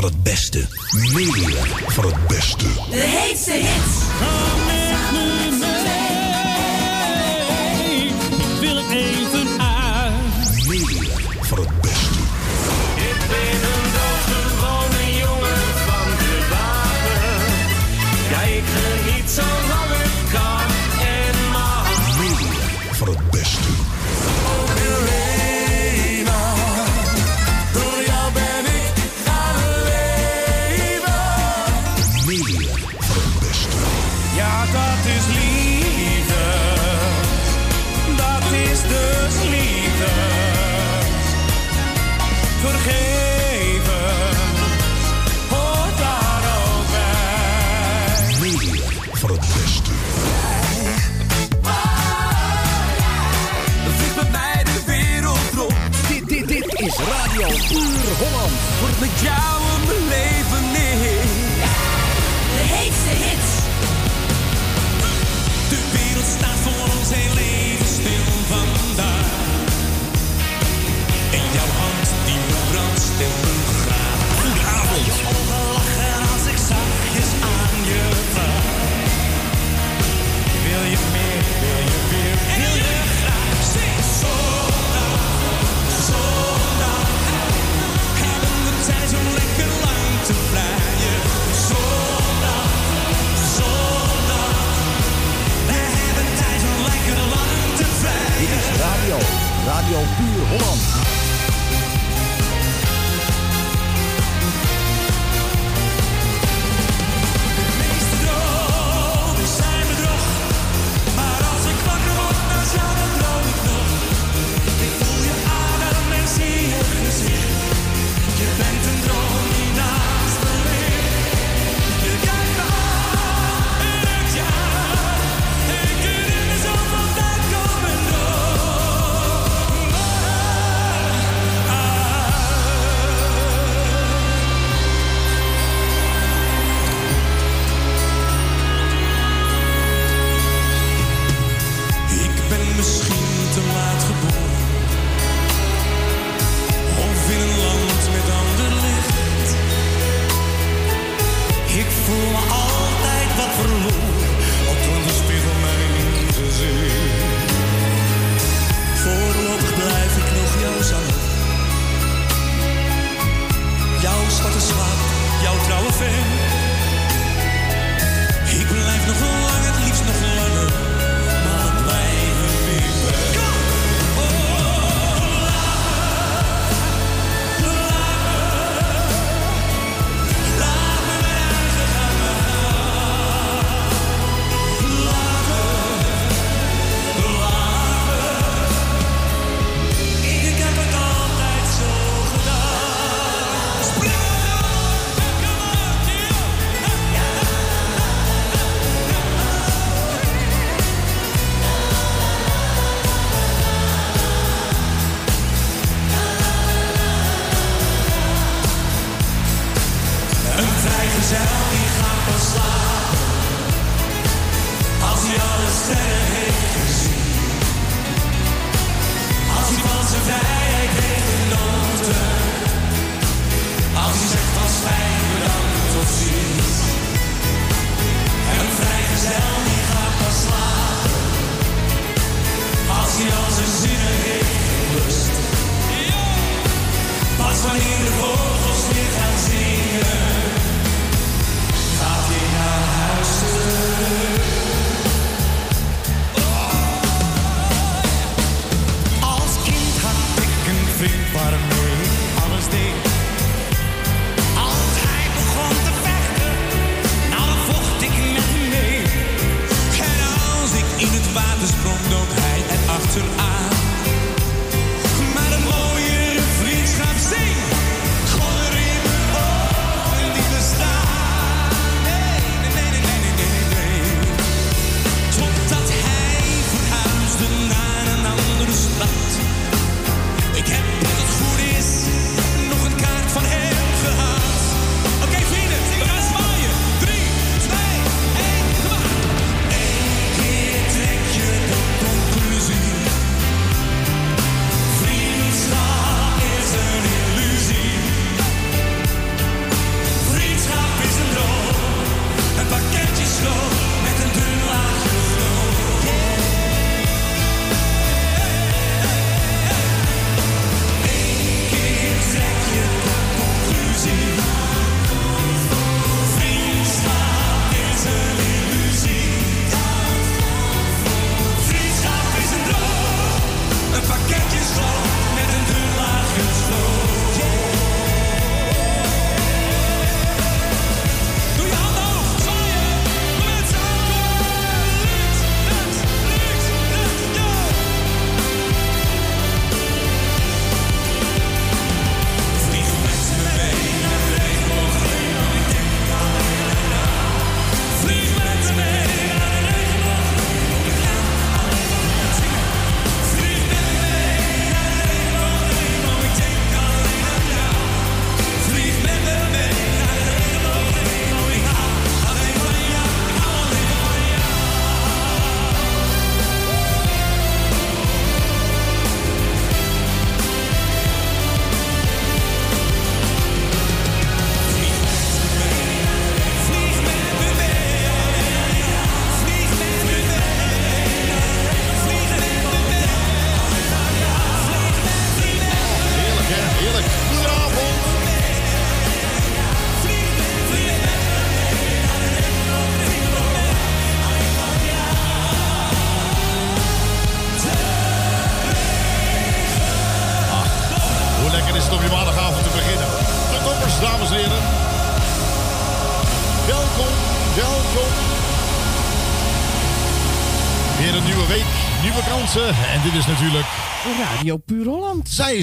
van het beste. Meer van het beste. De heetste hits. Puur Holland voor de jou. Jouw Puur Holland.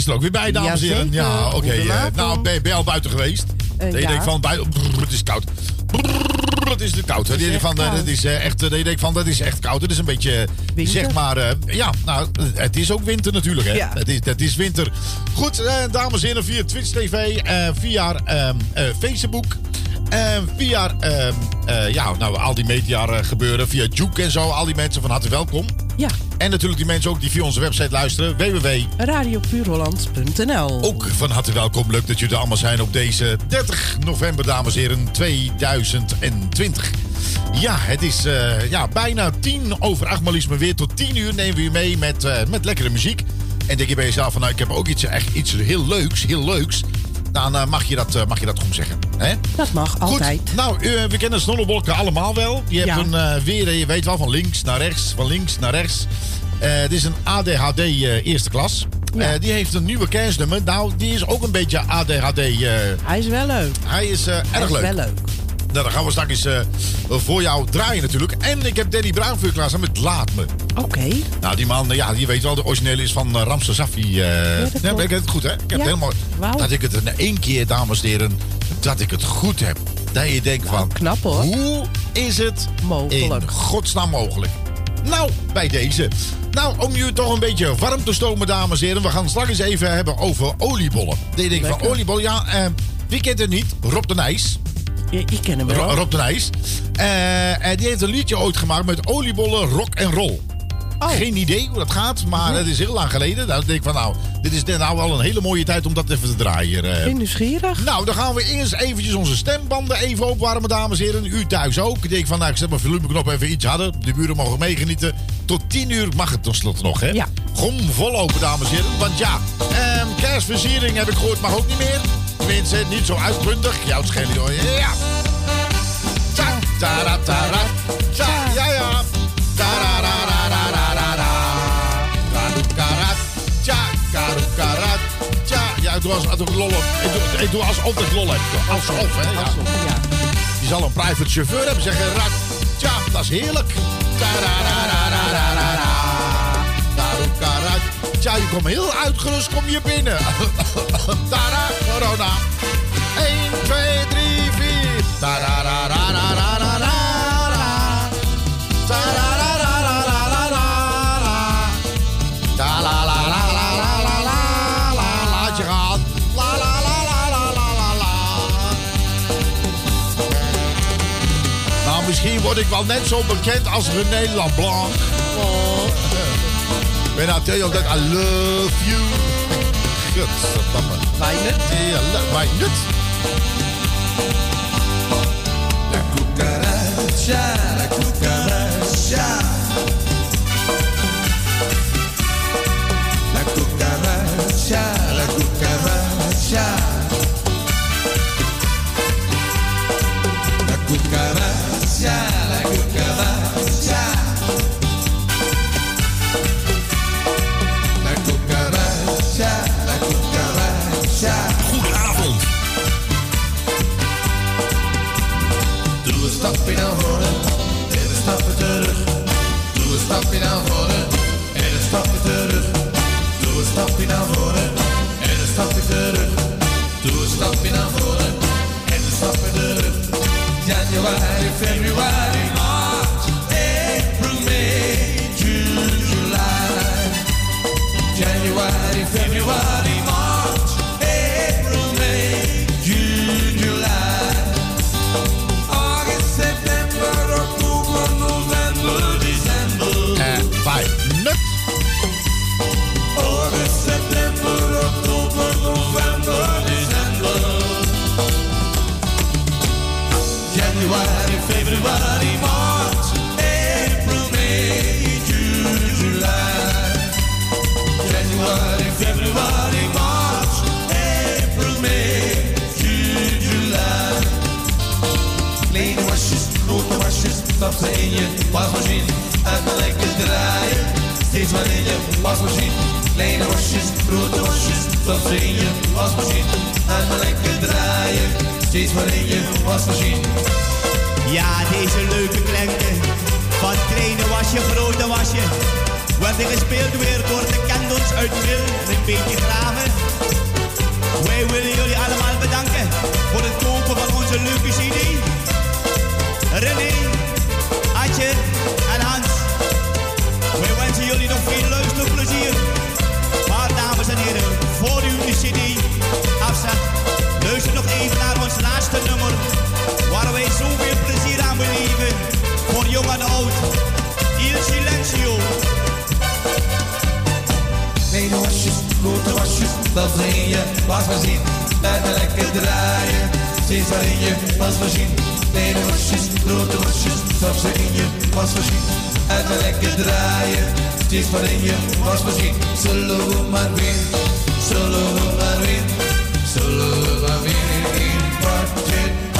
Is er ook weer bij, dames en heren. Ja, oké. eh, nou, ben, ben je al buiten geweest? Je ja. denkt van, buiten, brrr, het is koud. Brrr, het is te koud. Dat je denkt van, eh, dat is echt, je denkt van, dat is echt koud. Het is een beetje, Winter. zeg maar, ja, nou, het is ook winter natuurlijk, hè. Ja. Het, is, het is winter. Goed, dames en heren, via Twitch TV, via ehm, eh, Facebook... eh, via ehm, eh, ja, nou, al die media gebeuren, via Juke en zo, al die mensen van harte welkom. Ja, En natuurlijk die mensen ook die via onze website luisteren, www radiopuurholland.nl. ook van harte welkom. Leuk dat jullie er allemaal zijn op deze 30 november, dames en heren, 2020. Ja, het is eh, ja, bijna tien over acht, maar liefst maar weer tot tien uur nemen we u mee met, eh, met lekkere muziek. En denk je bij jezelf van, nou, ik heb ook iets, echt iets heel leuks, heel leuks. Dan eh, mag, je dat, eh, mag je dat gewoon zeggen. Hè? Dat mag altijd. Goed, nou, eh, we kennen Snollebolken allemaal wel. Je hebt Ja. een weer, je weet wel, van links naar rechts, van links naar rechts. Het is een ADHD eerste klas. Ja. Die heeft een nieuwe kerstnummer. Nou, die is ook een beetje ADHD. Hij is wel leuk. hij is eh, Hij erg is leuk. wel leuk. Nou, dan gaan we straks eh, voor jou draaien natuurlijk. En ik heb Danny Bruin voor je klaarstaan met Laat Me. Oké. Nou, die man, eh, ja, die weet wel, de originele is van uh, Ramse Safi. eh dat nee, klopt. maar ik het goed, hè? Ik heb Ja. het helemaal... Dat ik het in één keer, dames en heren, dat ik het goed heb. Dat je denkt van... knap, hoor. Hoe is het Mogelijk. in godsnaam mogelijk? Nou, bij deze. Nou, om je toch een beetje warm te stomen, dames en heren. We gaan straks eens even hebben over oliebollen. Dat je denkt van oliebollen, ja, eh, wie kent het niet? Rob de Nijs. Je, je kent hem wel. Ro- Rob de Nijs. Eh, en die heeft een liedje ooit gemaakt met oliebollen, rock en roll. Oh. Geen idee hoe dat gaat, maar het is heel lang geleden. Nou, denk ik van nou, dit is nou wel een hele mooie tijd om dat even te draaien. eh. Ben nieuwsgierig? Nou, dan gaan we eerst eventjes onze stembanden even opwarmen, dames en heren. U thuis ook. Ik denk van, nou, ik zet mijn volumeknop even iets harder. De buren mogen meegenieten. Tot 10 uur mag het tenslotte nog, hè? Ja. Gom vol open, dames en heren. Want ja, ehm, kerstversiering heb ik gehoord, mag ook niet meer. Tenminste, niet zo uitbundig. Jouw schelen, hoor. Ja. Ja, ja. Ik doe als, als ik lol heb. Ik doe, ik doe alsof ik lol heb. Alsof, hè. Ja. Die zal een private chauffeur hebben. Zeggen, tja, dat is heerlijk. Tja, je komt heel uitgerust kom je binnen. Tara, corona. 1, 2, 3, 4. Tarararararara. Word ik wel net zo bekend als René Lablanc. Oh. When I tell you that I love you. Godverdamme. Weinig. Ja, le- Mijn nut. La cucaracha, la cucaracha. February, maar in je wasmachine. Kleine wasjes, grote ze in je wasmachine. Uit mijn lekker draaien, steeds waarin je was. Ja, deze leuke klanken. Van kleine wasje, grote wasje. Werden gespeeld weer door de candles uit Wil en een beetje graven. Wij willen jullie allemaal bedanken voor het kopen van onze leuke CD. René, Adje en wensen jullie nog veel luisterplezier. Maar dames en heren, voor u de CD afzet, luister nog even naar ons laatste nummer. Waar wij zoveel plezier aan beleven. Voor jong en oud. Il Silencio. Kleine wasjes, grote wasjes, dat in je was voorzien. Blijf maar lekker draaien, steeds waarin je was voorzien. Kleine wasjes, grote wasjes, dat in je was voorzien. Maar lekker draaien, steeds waarin je was voorzien. Zullen we maar weer, zullen we maar zullen we maar in het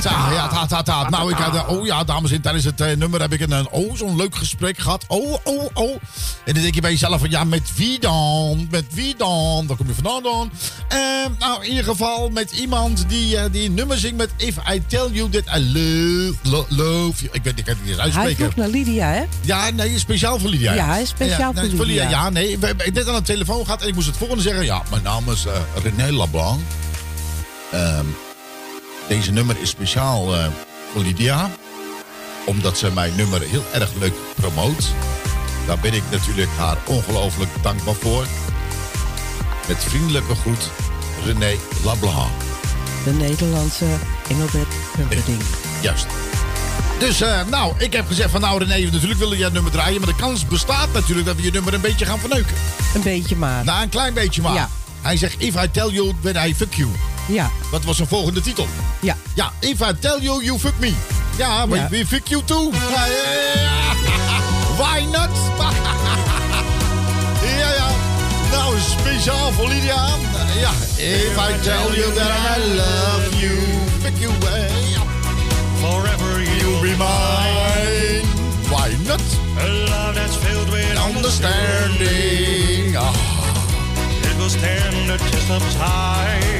Ta, Ja, ta, ta, ta. Nou, ik had, eh, oh ja, dames en heren, tijdens het eh, nummer heb ik een, oh, zo'n leuk gesprek gehad. Oh, oh, oh. En dan denk je bij jezelf van, ja, met wie dan? Met wie dan? Waar kom je vandaan dan? Eh, nou, in ieder geval met iemand die, die een nummer zingt met If I Tell You That I Love, lo- love You. Ik weet ik kan het niet eens Hij uitspreken. vroeg naar Lydia, hè? Ja, nee, speciaal voor Lydia. Ja, hij is speciaal nee, voor Lydia. Ja, nee, we hebben net aan de telefoon gehad en ik moest het volgende zeggen. Ja, mijn naam is René Lablanc. Ehm, deze nummer is speciaal eh, voor Lydia. Omdat ze mijn nummer heel erg leuk promoot. Daar ben ik natuurlijk haar ongelooflijk dankbaar voor. Met vriendelijke groet, René Lablanc. De Nederlandse Engelbert Humperdinck. Juist. Dus, eh, nou, ik heb gezegd van, nou René, natuurlijk willen jij het nummer draaien. Maar de kans bestaat natuurlijk dat we je nummer een beetje gaan verneuken. Een beetje maar. Nou, een klein beetje maar. Ja. Hij zegt, if I tell you, then I fuck you. Ja, Wat was zijn volgende titel? ja. Ja, if I tell you, you fuck me. Ja, maar Ja. we fuck you too. Ja, ja, ja. Why not? ja, ja. Nou, speciaal voor Lydia. Ja, if I tell you that I love you, fuck you. ja. Forever you'll Be mine. Why not? A love that's filled with Understanding. Ah, It will stand the test of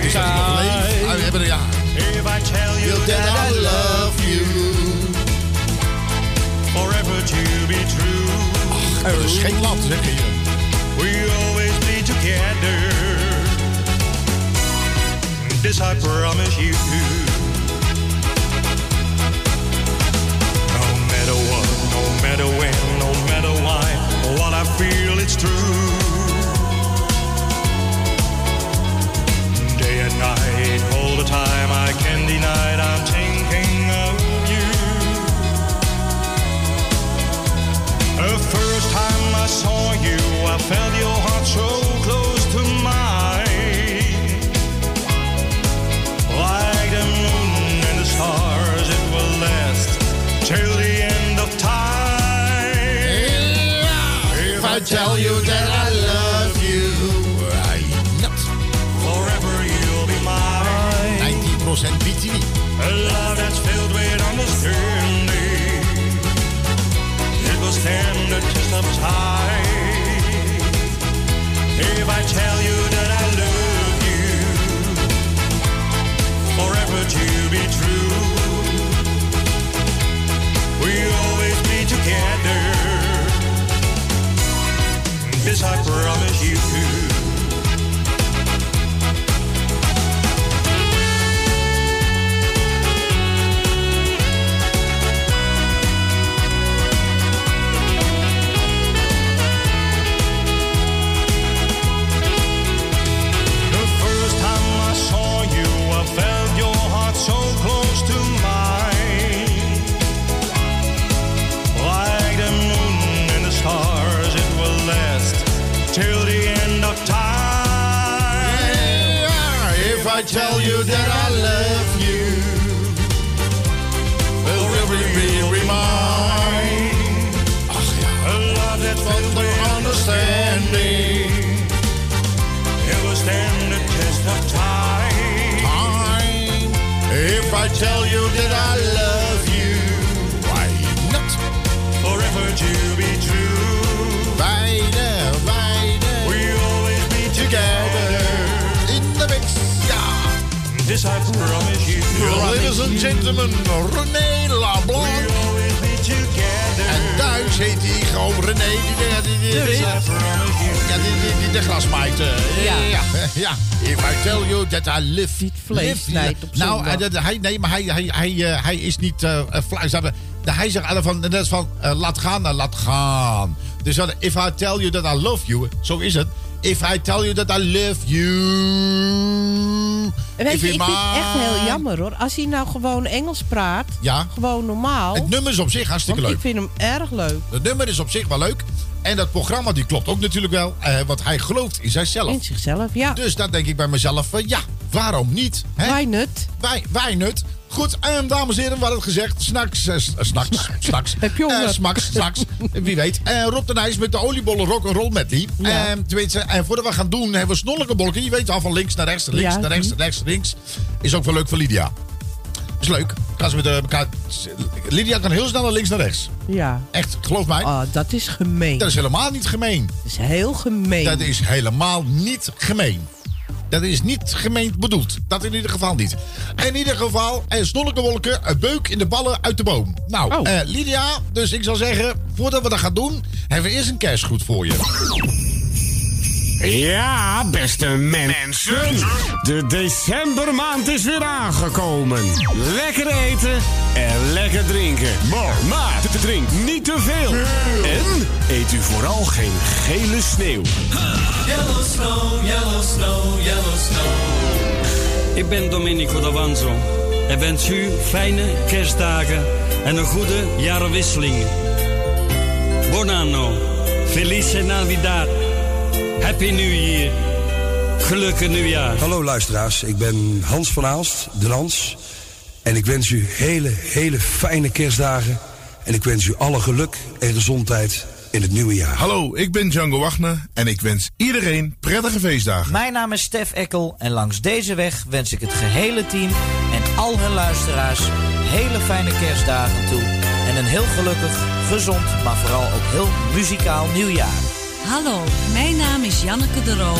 is dat hij nog leeft? We hebben er, ja. If I tell you That that I love you. forever to be true, Dat is geen land, zeg je. we'll always be together. This I promise you. No matter what, no matter when, no matter why, what I feel it's true. The time, I can't deny it, I'm thinking of you. The first time I saw you, sometimes I tell you that I love you, forever you'll be mine. A love that's Van filled understanding. It will stand the test of time. Time. If I tell you that I Ladies and gentlemen, René LaBlanc. Together. En thuis heet hij gewoon René. Die, die, die, die, ja, die, die, die de grasmaait. eh, Ja. ja. ja. If I tell you that I live. Niet vlees op Nou, eh, hij, nee, maar hij, hij, hij, eh, hij is niet uh, vlees. Hij zegt van, dat is van laat gaan, eh, laat gaan. Dus if I tell you that I love you, zo is het. If I tell you that I love you. Weet if je, ik vind het echt heel jammer hoor. Als hij nou gewoon Engels praat, Ja. gewoon normaal. Het nummer is op zich hartstikke leuk. ik vind hem erg leuk. Het nummer is op zich wel leuk. En dat programma die klopt ook natuurlijk wel. eh, want hij gelooft in zichzelf. In zichzelf, ja. Dus dan denk ik bij mezelf, eh, ja, waarom niet? Hè? Wij nut. Wij, wij nut. Goed, en dames en heren, we hadden het gezegd. Snacks, eh, s- eh, snacks, snacks. Heb je honger? Eh, smaks, snacks. Wie weet. Eh Rob de Nijs met de oliebollen rock and roll medley. Ja. Eh, tenminste, en voordat we gaan doen, hebben we snorkelbolken. Je weet al, van links naar rechts, links Ja, naar rechts, hm. rechts, links. Is ook wel leuk voor Lydia. Is leuk. Kan ze met eh, elkaar... Lydia kan heel snel naar links naar rechts. Ja. Echt, geloof mij. Oh, dat is gemeen. Dat is helemaal niet gemeen. Dat is heel gemeen. Dat is helemaal niet gemeen. Dat is niet gemeend bedoeld. Dat in ieder geval niet. In ieder geval, en wolken, een beuk in de ballen uit de boom. Nou, Oh. eh, Lydia, dus ik zou zeggen, voordat we dat gaan doen, hebben we eerst een kerstgoed voor je. Ja, beste mensen. De decembermaand is weer aangekomen. Lekker eten en lekker drinken. Maar, maar drink niet te veel. En eet u vooral geen gele sneeuw. Yellow snow, yellow snow, yellow snow. Ik ben Domenico D'Avanzo en wens u fijne kerstdagen en een goede jaarwisseling. Buon anno, Felice Navidad, Happy New Year, gelukkig nieuwjaar. Hallo luisteraars, ik ben Hans van Aalst, de Lans. En ik wens u hele, hele fijne kerstdagen. En ik wens u alle geluk en gezondheid in het nieuwe jaar. Hallo, ik ben Django Wagner en ik wens iedereen prettige feestdagen. Mijn naam is Stef Ekkel en langs deze weg wens ik het gehele team en al hun luisteraars hele fijne kerstdagen toe. En een heel gelukkig, gezond, maar vooral ook heel muzikaal nieuwjaar. Hallo, mijn naam is Janneke de Roo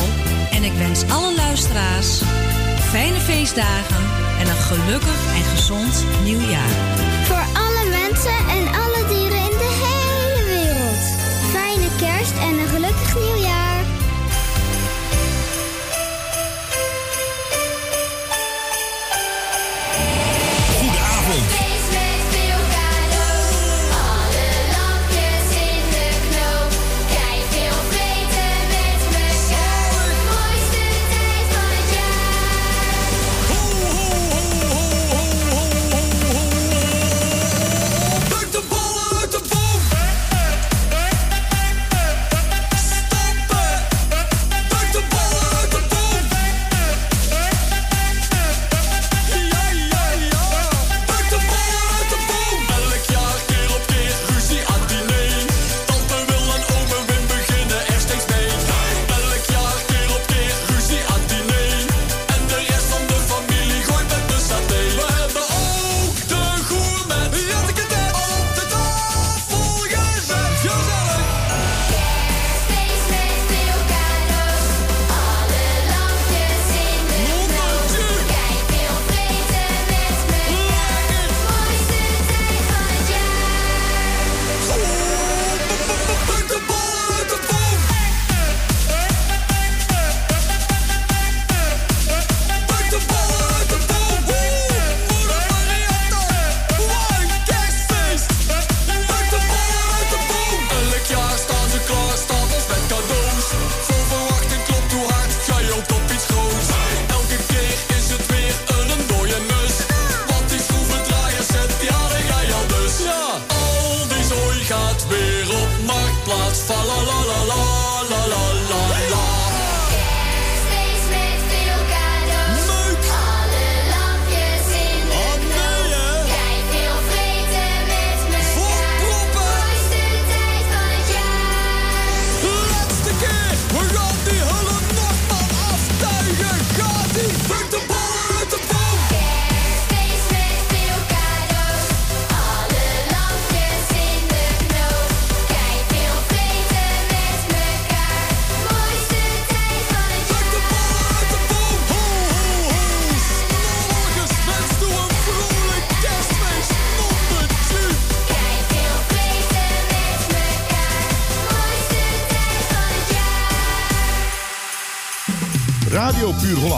en ik wens alle luisteraars fijne feestdagen en een gelukkig en gezond nieuwjaar. Voor alle mensen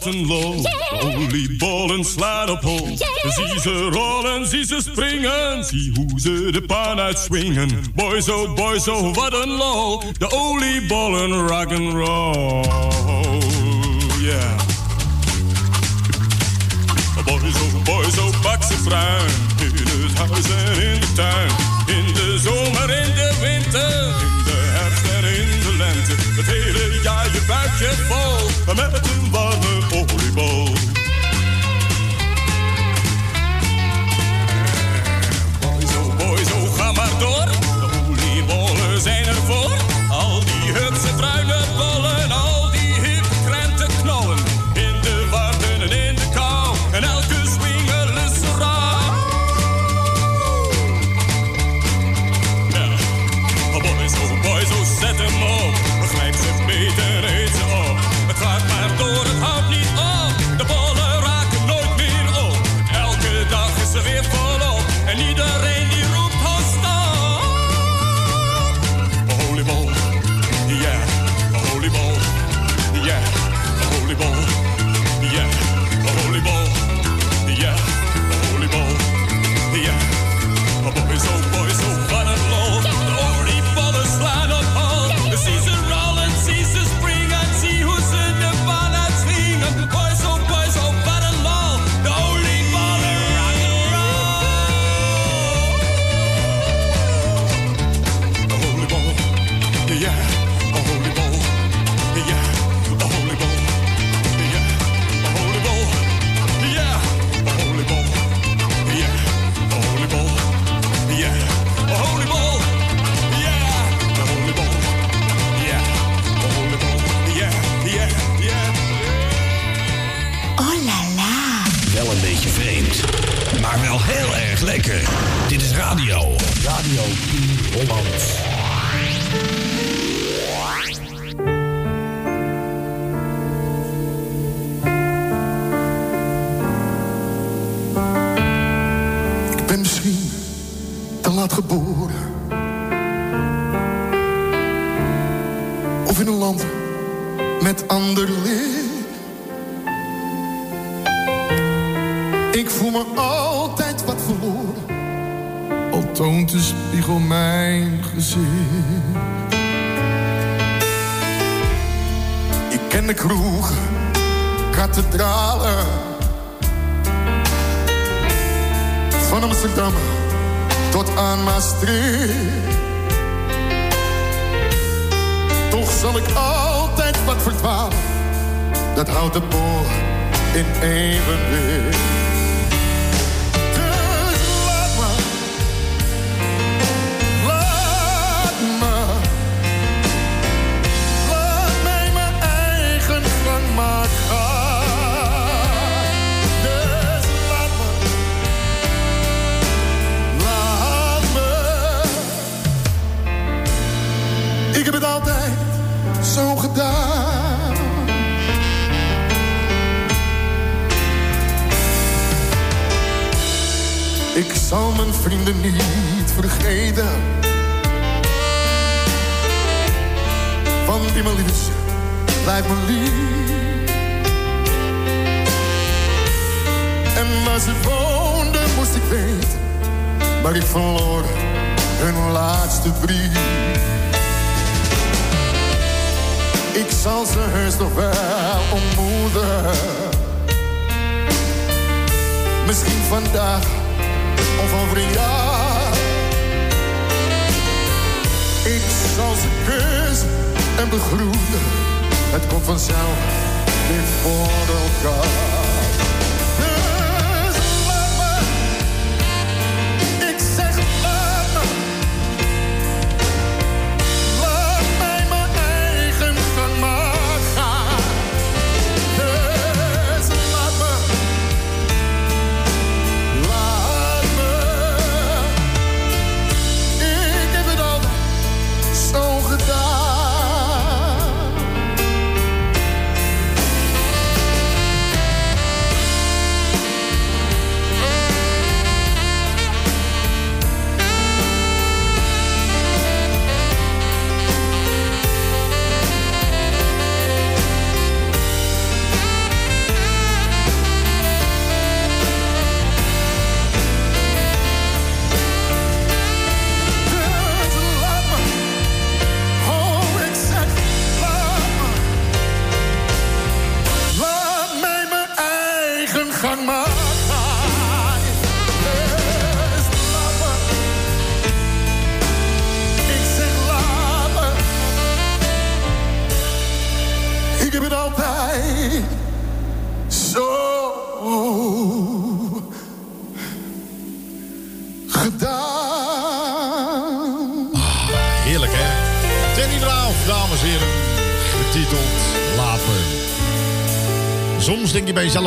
squatting low. Yeah. Only ballen slaan op hol. Zie ze rollen, zie ze springen. Zie hoe ze de pan uitswingen. Boys, oh boys, oh wat een low. De and roll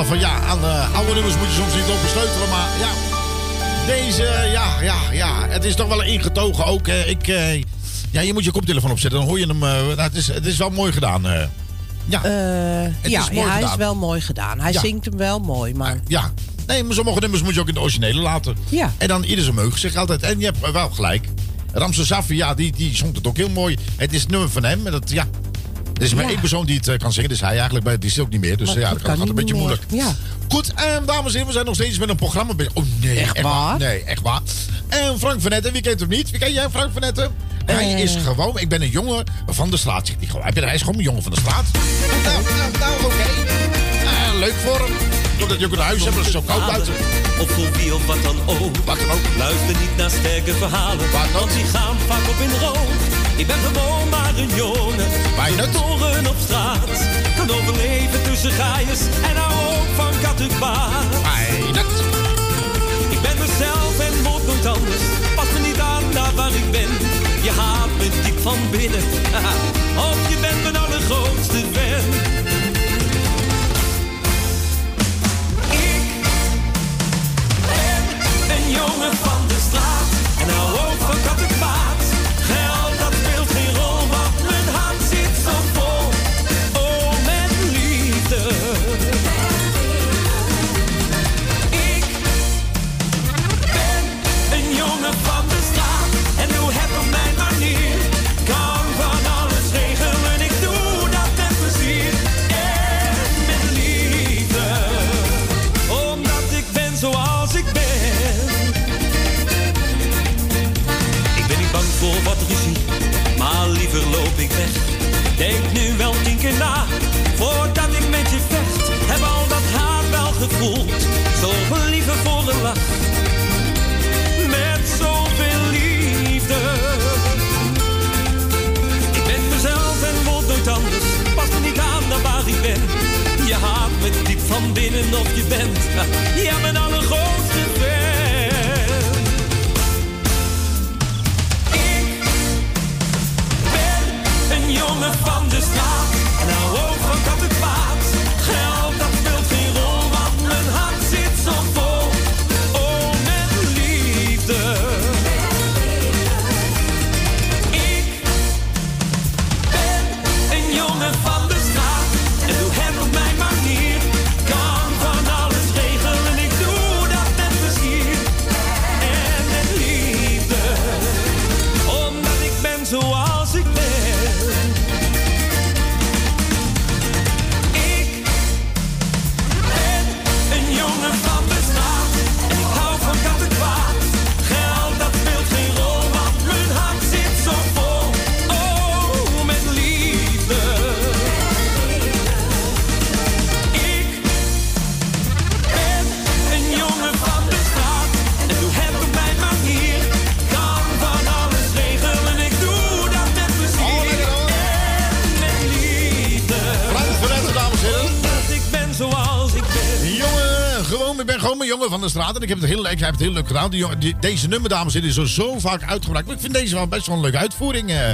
Van ja, aan eh, oude nummers moet je soms niet lopen sleutelen, maar ja. Deze, ja, ja, ja. Het is toch wel ingetogen ook. eh, ik, eh, ja, je moet je koptelefoon opzetten, dan hoor je hem. nou, het, is, het is wel mooi gedaan. ja. Het ja, is mooi ja hij is wel mooi gedaan. Hij Ja. zingt hem wel mooi, maar... Ja. Nee, maar sommige nummers moet je ook in de originele laten. Ja. En dan ieder zijn meug, zeg ik altijd. En je hebt wel gelijk. Ramse Safi, ja, die, die zong het ook heel mooi. Het is het nummer van hem. En dat, ja. Er is maar Ja. één persoon die het eh, kan zingen. Dus hij eigenlijk, bij die is ook niet meer. Dus Maar ja, dat dat gaat een beetje meer. moeilijk. Ja. Goed, en dames en heren, we zijn nog steeds met een programma bezig. Oh nee, echt, waar? Nee, echt waar. En Frank van Netten, wie kent hem niet? Wie ken jij Frank van Netten? Hij Eh. is gewoon, ik ben een jongen van de straat, zegt hij gewoon. Heb je- Hij is gewoon een jongen van de straat. Nou, nou, nou oké. Eh, leuk voor hem. Totdat je ook een huis hebt, het is zo koud buiten. Of voor wie of wat dan ook. Wat dan ook. Luister niet naar sterke verhalen, want die gaan vaak op in rood. Ik ben gewoon maar een jongen, geboren op straat. Kan overleven tussen gaaiers en hou ook van kattenbaar. Ik ben mezelf en word nooit anders. Pas me niet aan daar waar ik ben. Je haat me diep van binnen. of je bent mijn allergrootste fan. Of je bent. Ja, van de straat en ik heb het heel, ik heb het heel leuk gedaan. Die, deze nummer, dames en heren, is zo, zo vaak uitgebreid. Maar ik vind deze wel best wel een leuke uitvoering. eh.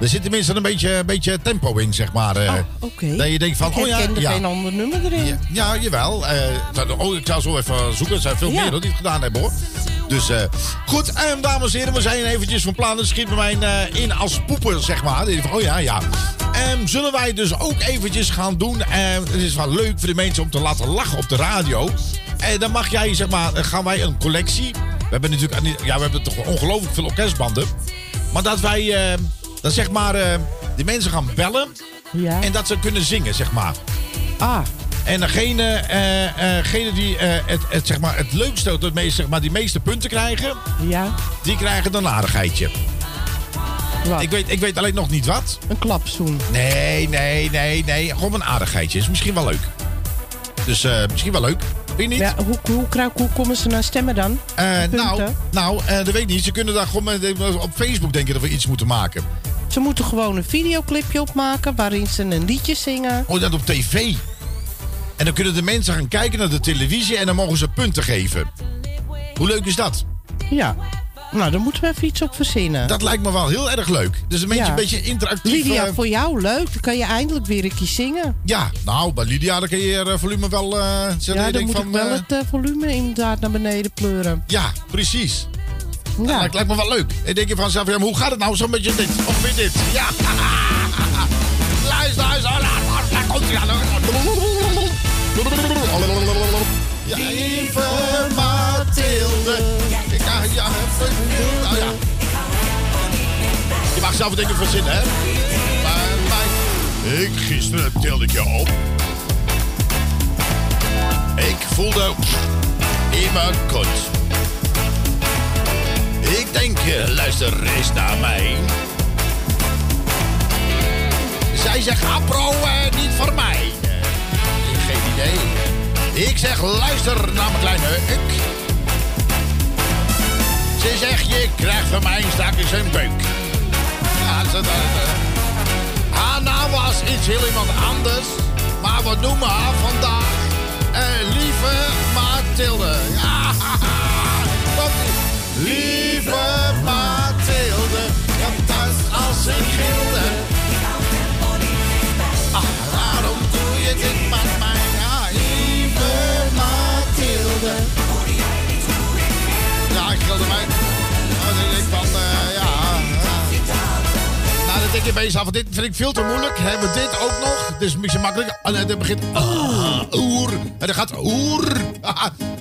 er zit tenminste een beetje, een beetje tempo in, zeg maar. Oké. Dat je denkt van, ik oh ja, herkende ja. geen ander nummer erin. Ja, ja, jawel. Eh, oh, ik zou zo even zoeken. Er zijn veel Ja. meer hoor, die het gedaan hebben hoor. Dus goed, en dames en heren, we zijn eventjes van plan. Het schiet bij mij in als poepen, zeg maar. Ik van, Oh ja, ja. En zullen wij dus ook eventjes gaan doen. eh, het is wel leuk voor de mensen om te laten lachen op de radio. En dan mag jij, zeg maar, eh, gaan wij een collectie. We hebben natuurlijk, ja, we hebben toch ongelooflijk veel orkestbanden. Maar dat wij, eh, dat zeg maar, eh, die mensen gaan bellen. En dat ze kunnen zingen, zeg maar. Ah. En degene, eh, eh, degene die eh, het, het, zeg maar, het leukste, het meest, zeg maar, die meeste punten krijgen, Ja. die krijgen dan een aardigheidje. Ik weet, ik weet alleen nog niet wat. Een klapzoen. Nee, nee, nee, nee. Gewoon een aardigheidje. Is misschien wel leuk. Dus eh, misschien wel leuk. Niet? Ja, hoe, hoe, komen ze naar stemmen dan? Eh, nou, nou eh, dat weet ik niet. Ze kunnen daar gewoon met- op Facebook denken dat we iets moeten maken. Ze moeten gewoon een videoclipje opmaken waarin ze een liedje zingen. Oh, dat op tv. En dan kunnen de mensen gaan kijken naar de televisie en dan mogen ze punten geven. Hoe leuk is dat? Ja. Nou, daar moeten we even iets op verzinnen. Dat lijkt me wel heel erg leuk. Dus een beetje, Ja. een beetje interactief. Lydia, eh, voor jou leuk. Dan kan je eindelijk weer een keer zingen. Ja, nou, bij Lydia dan kun je je eh, volume wel... eh zetten. ja, Je dan moet van, ik wel het volume inderdaad naar beneden pleuren. Ja, precies. Ja. Dat lijkt, me wel leuk. En denk je van zelf, ja, maar hoe gaat het nou? Zo'n beetje dit. Of weer dit. Ja. luister, luister. Daar komt hij aan. Je zelf dingen verzinnen, hè? Maar, maar ik gisteren tilde ik je op. Ik voelde in mijn kont. Ik denk, eh, luister eens naar mij. Zij zegt, Apro, eh, niet voor mij. Eh, geen idee. Ik zeg, luister naar mijn kleine ik. Ze zegt, je krijgt van mij straks een beuk. Haar naam was iets heel iemand anders. Maar we noemen haar vandaag eh, lieve Mathilde. Ja, komt-ie. Lieve Mathilde, ja, thuis als een gilde. Ach, waarom doe je dit met mij? Ja, lieve Mathilde. Ja, ik gilde mij. Denk je bij jezelf, dit vind ik veel te moeilijk. Hebben we dit ook nog? Het is misschien makkelijk. En dan begint ah, oer. En dan gaat oer.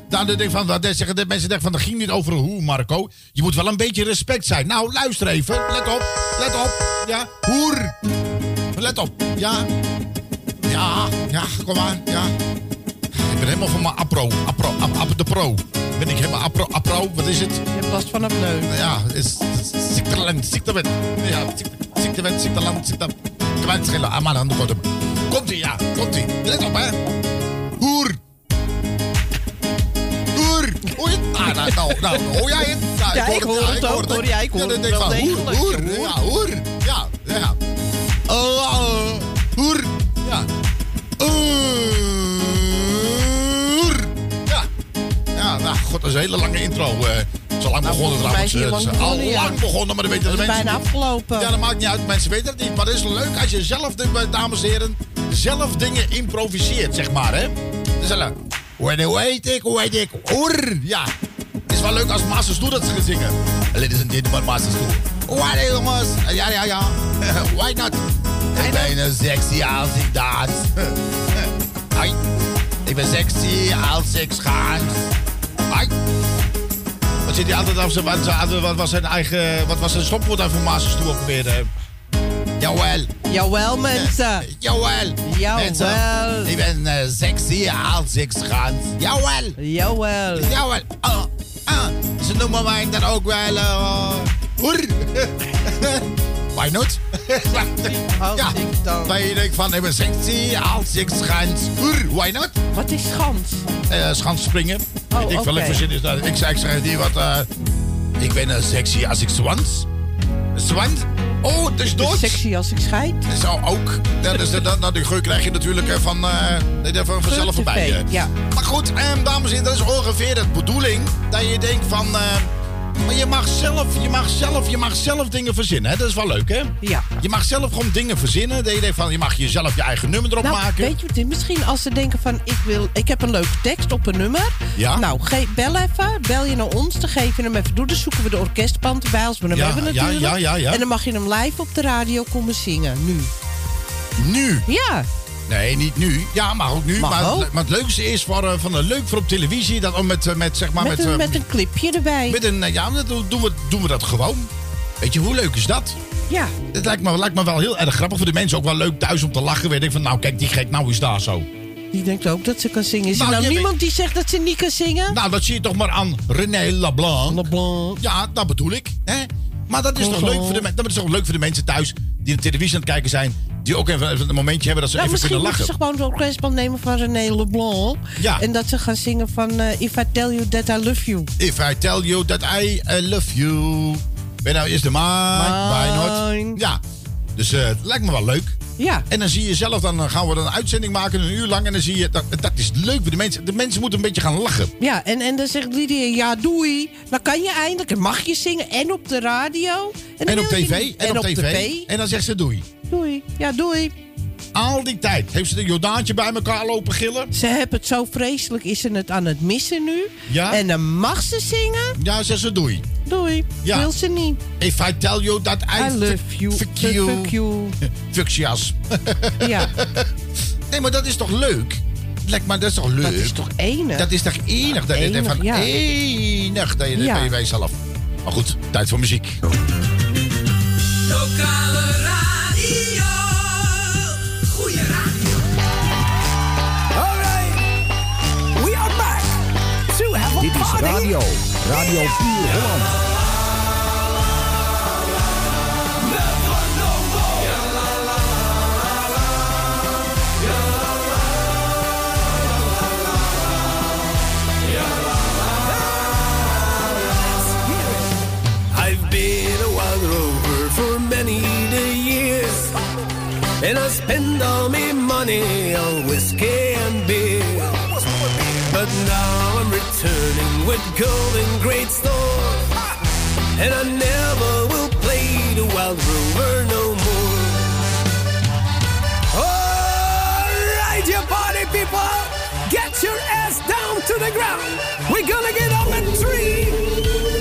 Dan denk ik van, wat zeggen mensen denken van, dat ging niet over hoe, Marco. Je moet wel een beetje respect zijn. Nou, luister even. Let op. Let op. Ja, hoer. Let op. Ja. Ja, ja, kom maar. Ja. Ik ben helemaal van mijn apro. Apro, ap, ap- de pro. Ben ik helemaal apro, apro. Wat is het? Je hebt last van een neus. Ja, is ziekteland, ziektewet. Ja, ziekte- ziektewet, ziekteland, ziekte... Kwijt schillen, ah, maar aan de bottom. Komt-ie, ja, komt-ie. Let op, hè. Hoer. Hoer. Het? Ah, nou, nou, nou, hoor jij het? Ja, ik hoor het ook, hoor. Ja, ik hoor het wel hoer. Hoer, ja, hoer. Ja, ja. Oh, oh, hoer. God, dat is een hele lange intro. Zo lang begonnen is trouwens. het is al ja. lang begonnen, maar dat weten Dat de is mensen bijna afgelopen. Ja, dat maakt niet uit. Mensen weten het niet. Maar het is leuk als je zelf, de- dames en heren, zelf dingen improviseert, zeg maar, hè. Dus dan, hoe weet ik, hoe weet ik. Ja. Het is wel leuk als Masters Doe dat ze gaan zingen. Ladies and gentlemen, Masters Doe. Wat jongens? Ja, ja, ja. Why not? Ik ben een sexy als ik dans. Hoi. Ik ben sexy als ik schaans. Hoi. Wat zit hij altijd af wat, wat was zijn eigen, wat was zijn stopwoord daar voor Masters toe ook weer? eh? Jawel. Jawel, mensen. Jawel. Jawel. Mensen, ik ben eh, sexy als ik schans. Jawel. Jawel. Jawel. Ah, ah. Ze noemen mij dan ook wel... eh hoer. Why not? ja, waar je denkt van, ik ben sexy als ik schans. Why not? Wat is schans? Eh schans springen. Oh, ik welk verzin is dat. Ik zeg, ik zeg die wat... eh, ik ben eh, sexy als ik zwans. Zwand? Oh, het is Duits? Sexy als ik scheid. Zo ook. Ja, dus, dat, dat, die geur krijg je natuurlijk eh, van, eh, van vanzelf voorbij. Ja. Maar goed, ehm, dames en heren, dat is ongeveer de bedoeling. Dat je denkt van... eh, maar je mag, zelf, je, mag zelf, je mag zelf dingen verzinnen, hè? Dat is wel leuk, hè? Ja. Je mag zelf gewoon dingen verzinnen. Dat je denkt van, je mag jezelf je eigen nummer erop Nou, maken. weet je wat? dit- Misschien als ze denken van ik wil, ik heb een leuke tekst op een nummer. Ja. Nou, ge- bel even, bel je naar ons, dan geef je hem even door. Dan zoeken we de orkestband erbij als we hem Ja, hebben ja, natuurlijk. ja, ja, ja. En dan mag je hem live op de radio komen zingen, nu. Nu? Ja. Nee, niet nu. Ja, maar ook nu. Maar, maar het leukste is voor, eh, van, eh, leuk voor op televisie. Dat, oh, met, eh, met, zeg maar, met, met, een, eh, met een clipje erbij. met een, ja, dat doen we, doen we dat gewoon. Weet je, hoe leuk is dat? Ja. Het lijkt me, lijkt me wel heel erg grappig voor de mensen. Ook wel leuk thuis om te lachen. Weet ik van, nou kijk, die gek nou is daar zo. Die denkt ook dat ze kan zingen. Is er Nou, nou niemand die zegt dat ze niet kan zingen? Nou, dat zie je toch maar aan René Leblanc. Leblanc. Ja, dat bedoel ik. Hè? Maar dat is, toch leuk voor de, dat is toch leuk voor de mensen thuis die de televisie aan het kijken zijn. Die ook even, even een momentje hebben dat ze Nou, even misschien kunnen moeten lachen. ze gewoon de orkestband nemen van René Leblanc. Ja. En dat ze gaan zingen van eh, If I Tell You That I Love You. If I tell you that I uh, love you. Ben nou is de maan. Why not? Ja. Dus eh, het lijkt me wel leuk. Ja. En dan zie je zelf, dan gaan we dan een uitzending maken, een uur lang. En dan zie je, dat, dat is leuk voor de mensen. De mensen moeten een beetje gaan lachen. Ja, en, en dan zegt Lydia, ja doei. Dan kan je eindelijk, en mag je zingen en op de radio. En op tv. niet. En, op, tv. En dan zegt ze doei. Doei. Ja, doei. Al die tijd. Heeft ze de Jordaantje bij elkaar lopen gillen? Ze hebben het zo vreselijk, is ze het aan het missen nu. Ja? En dan mag ze zingen. Ja, zegt ze doei. Doei. Ja. Wil ze niet. If I tell you that I, I love you. Fuck you. Fuck you. Ja. Nee, maar dat is toch leuk? Lijkt maar, dat is toch leuk? Dat is toch enig? Dat is toch enig? Dat denkt van, ja. enig dat je Ja. bij jezelf. Maar goed, tijd voor muziek. Lokale radio. Dit is party. Oh, radio. Radio Puur Holland. I've been a wild rover for many the years, and I spend all my money on whiskey and beer. Returning with gold in great store, and I never will play the wild rover no more. Alright, you party people, get your ass down to the ground. We're gonna get up at three.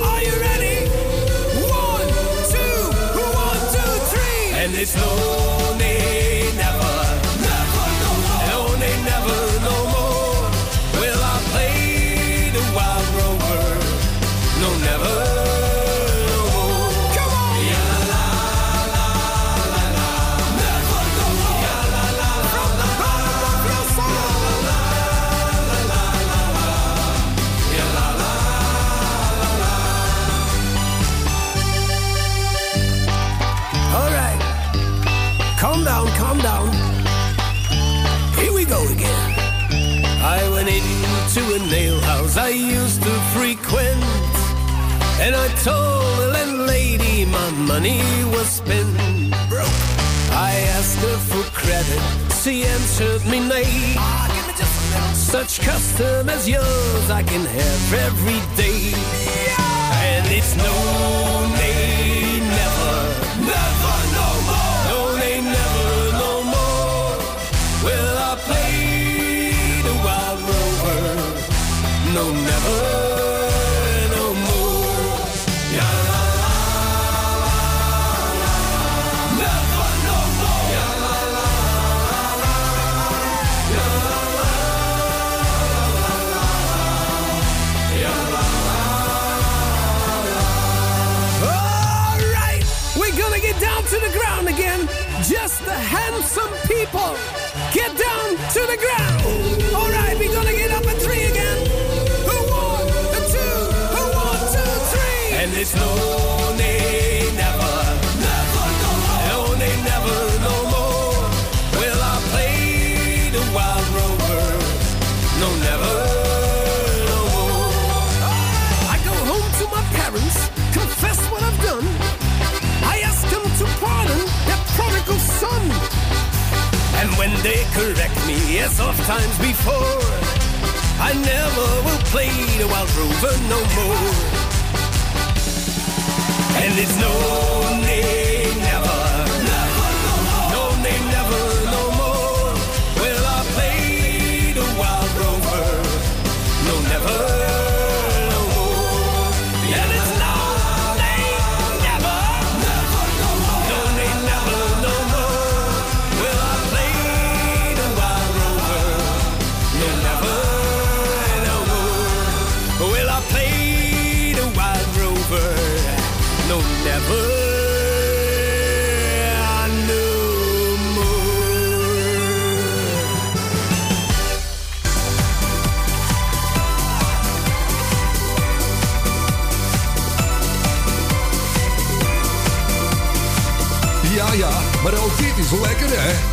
Are you ready? One, two, one, two, three. And it's no into a nail house I used to frequent. And I told the landlady my money was spent. I asked her for credit. She answered me nay. Such custom as yours I can have every day. And it's no nay, the handsome people. Get down to the ground. Alright, we're gonna get up at three again. A one, a two, a one, two, three. And it's no they correct me as oft times before. I never will play the wild rover no more. And it's no name. Lekker, hè?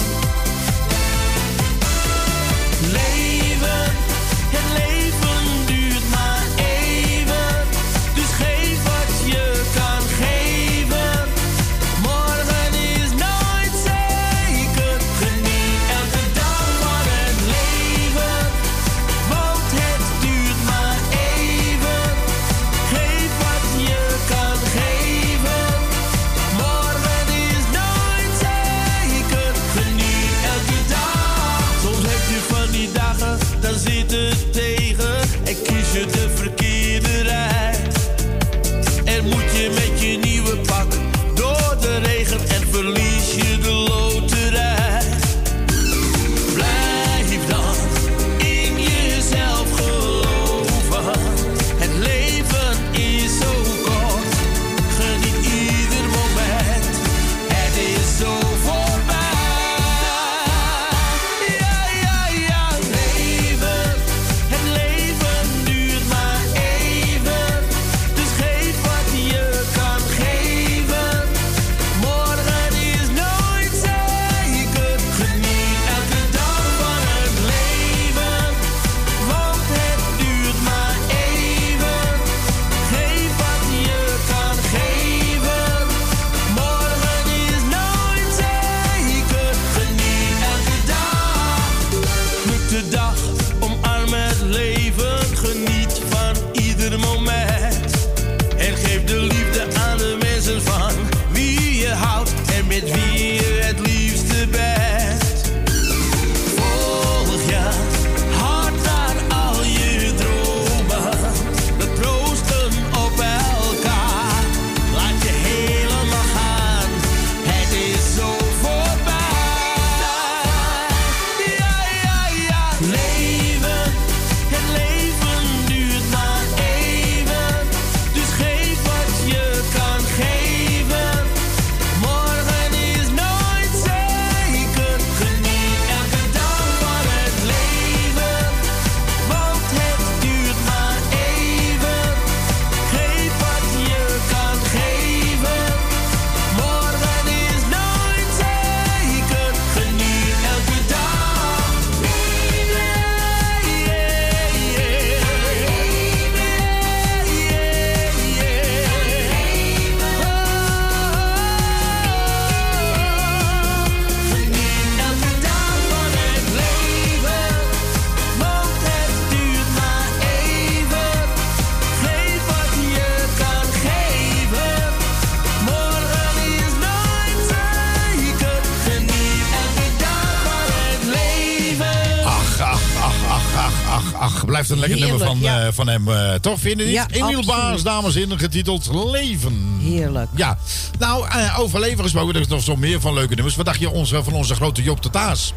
Lekker Heerlijk, nummer van, ja. eh, van hem, eh, toch? Vind je niet? Ja, Emiel Baars, dames en heren, getiteld Leven. Heerlijk. Ja. Nou, eh, over leven gesproken, er is nog zo meer van leuke nummers. Wat dacht je onze, van onze grote Job de Taas?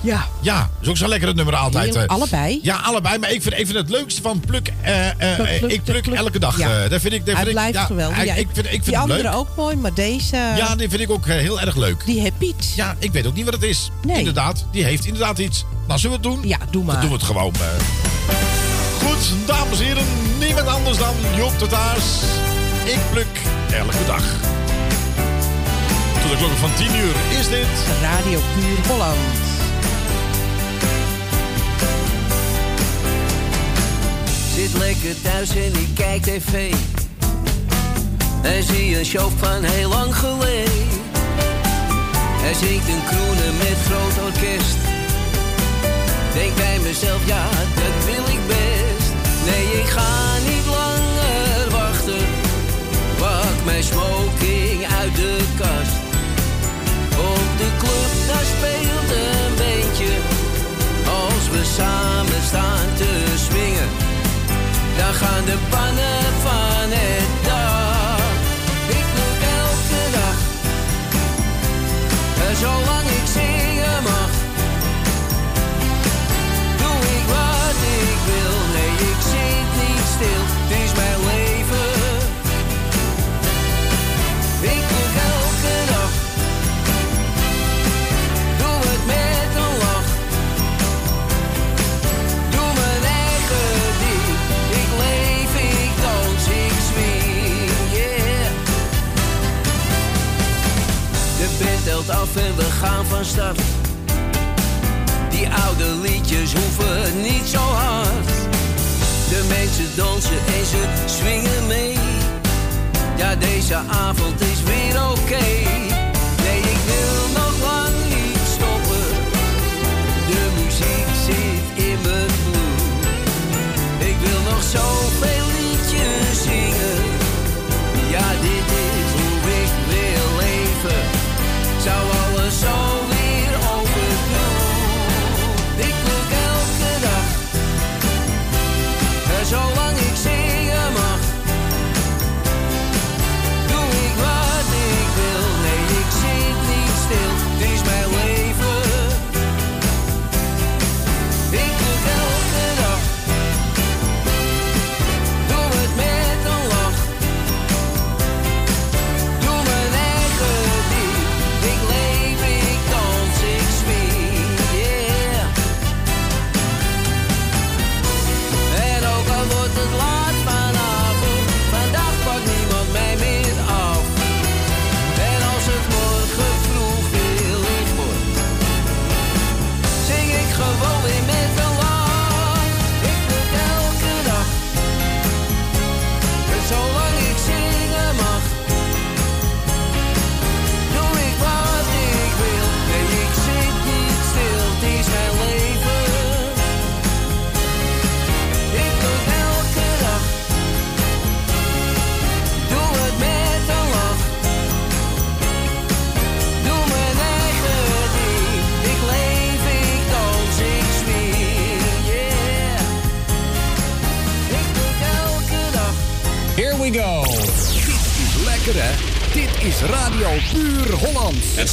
Ja. Ja, is ook zo'n lekkere nummer altijd. Heerlijk. Allebei. Ja, allebei. Maar ik vind even het leukste van Pluk. Pluk, pluk, ik pluk pluk. elke dag. Ja. dat vind ik, dat vind ik, blijft geweldig. Ja, ik vind, ik vind die andere leuk. ook mooi, maar deze... Ja, die vind ik ook heel erg leuk. Die heeft iets. Ja, ik weet ook niet wat het is. Nee. Inderdaad, die heeft inderdaad iets. Nou, zullen we het doen? Ja, doe maar. Dan doen we het gewoon. Goed, dames en heren, niemand anders dan Joop de Taars. Ik pluk elke dag. Tot de klokken van 10 uur is dit... Radio Puur Holland. Zit lekker thuis en ik kijk tv. En zie een show van heel lang geleden. Er zingt een kroene met groot orkest. Denk bij mezelf, ja, dat wil ik best. Nee, ik ga niet langer wachten. Pak mijn smoking uit de kast. Op de club, daar speelt een beentje. Als we samen staan te swingen, dan gaan de pannen van het dak. Ik doe elke dag, eh, zolang ik zing. af en we gaan van start. Die oude liedjes hoeven niet zo hard. De mensen dansen en ze swingen mee. Ja, deze avond is weer oké. Nee, ik wil nog lang niet stoppen. De muziek zit in mijn bloed. Ik wil nog zoveel zou alles zo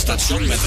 Endstation mit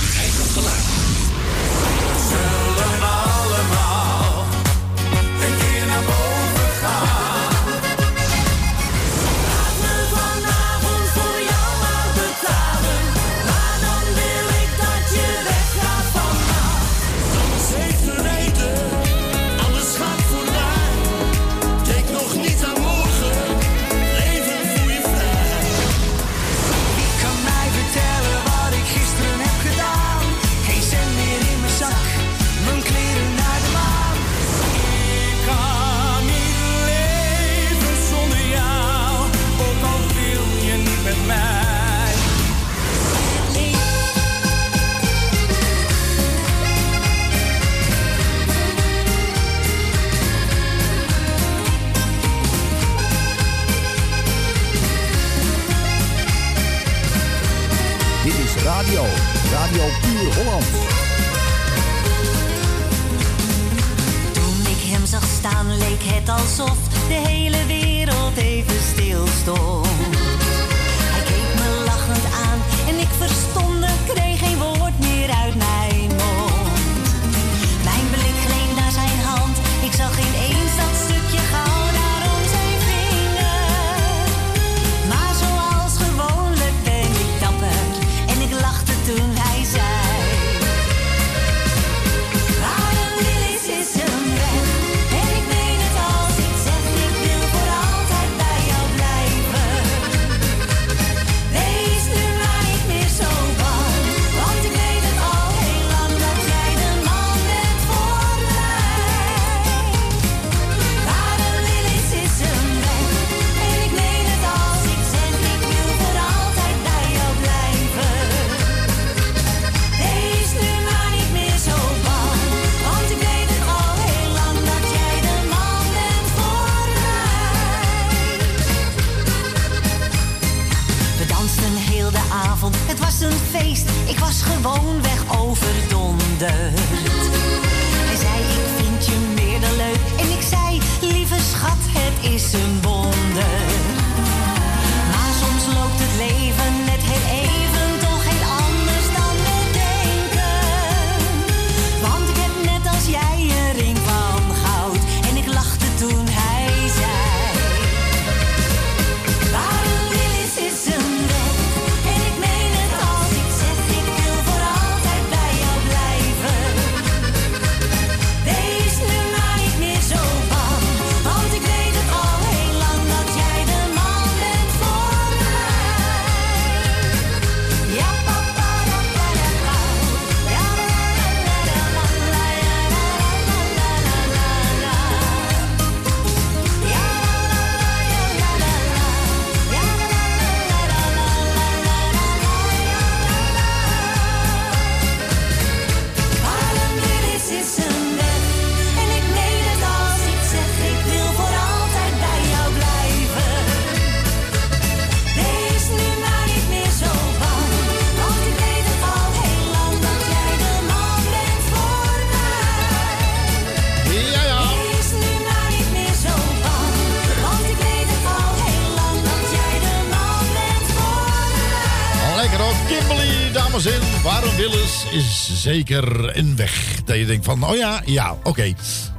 zeker een weg. Dat je denkt van, oh ja, ja, oké.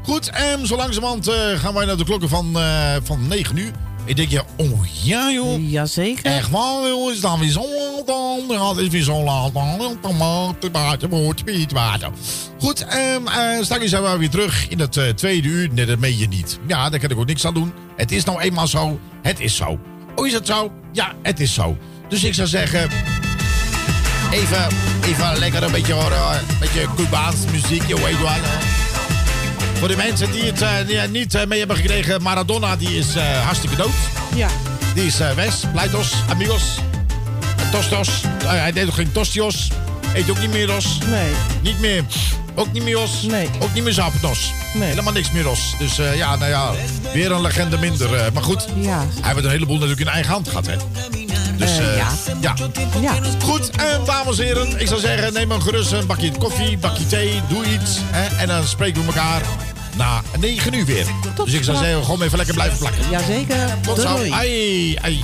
Goed, en zo langzamerhand eh, gaan wij naar de klokken van, eh, van 9 uur. Ik denk je, oh ja joh. Jazeker. Echt waar joh, is dan weer zo laat dan. Ja, het is weer zo laat dan. Tomaten, water. Goed, ehm eh straks zijn we weer terug in het tweede uur. Nee, dat meen je niet. Ja, daar kan ik ook niks aan doen. Het is nou eenmaal zo. Het is zo. Oh, is het zo? Ja, het is zo. Dus ik zou zeggen... Even, even lekker een beetje horen. hoor. Een beetje Cubaans muziek, je weet wel. Voor de mensen die het eh, niet eh, mee hebben gekregen, Maradona die is eh, hartstikke dood. Ja. Die is eh weg. Pleitos, amigos. Tostos. Eh, hij deed ook geen tostios. Eet ook niet meer los. Nee. Niet meer. Ook niet meer los. Nee. Ook niet meer zapatos. Nee. Helemaal niks meer los. Dus eh, ja, nou ja, weer een legende minder. eh, maar goed, Ja. hij heeft een heleboel natuurlijk in eigen hand gehad, hè. Dus Eh, eh, ja. ja. Ja. Goed, en dames en heren, ik zou zeggen, neem een gerust een bakje koffie, een bakje thee, doe iets. Hè, en dan spreken we elkaar na 9 uur weer. dus ik zou zeggen, gewoon even lekker blijven plakken. Jazeker. Tot zo. Ai, ai.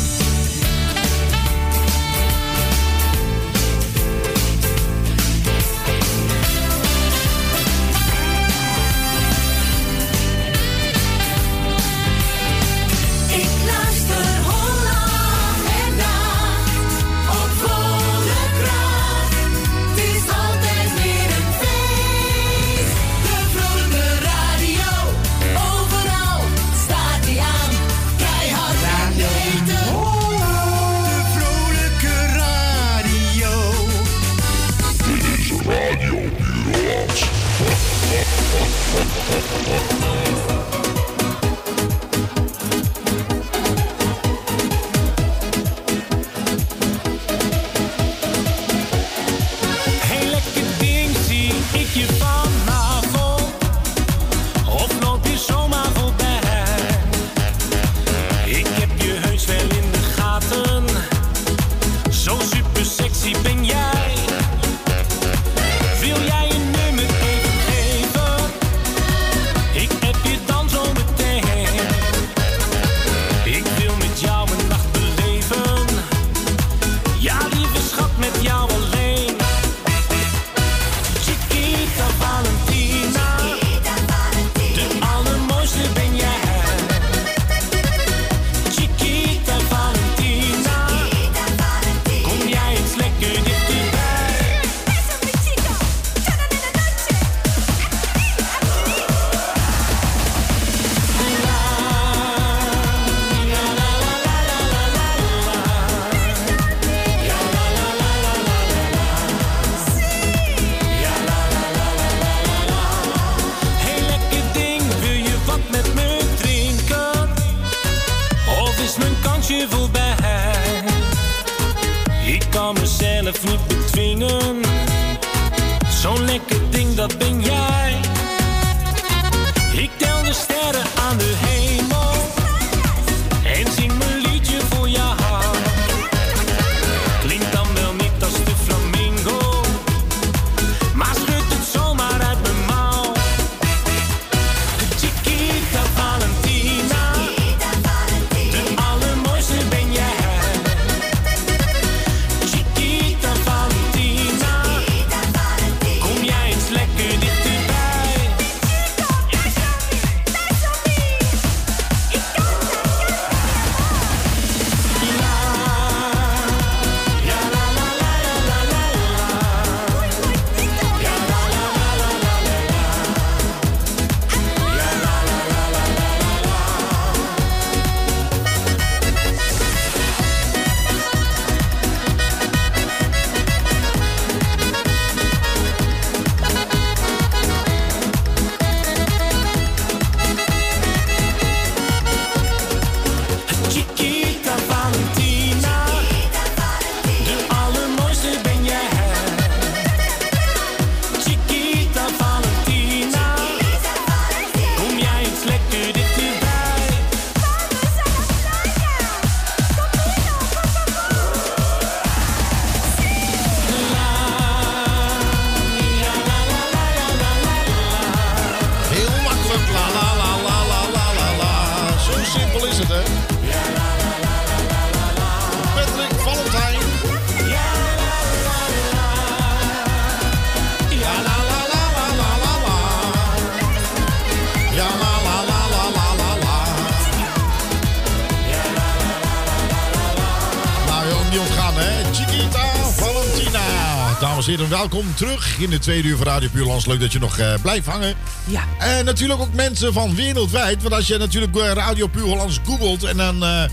Dames en heren, welkom terug in de tweede uur van Radio Puurlands. Leuk dat je nog eh, blijft hangen. Ja. En natuurlijk ook mensen van wereldwijd. Want als je natuurlijk eh, Radio Puur Hollands googelt... en dan, eh,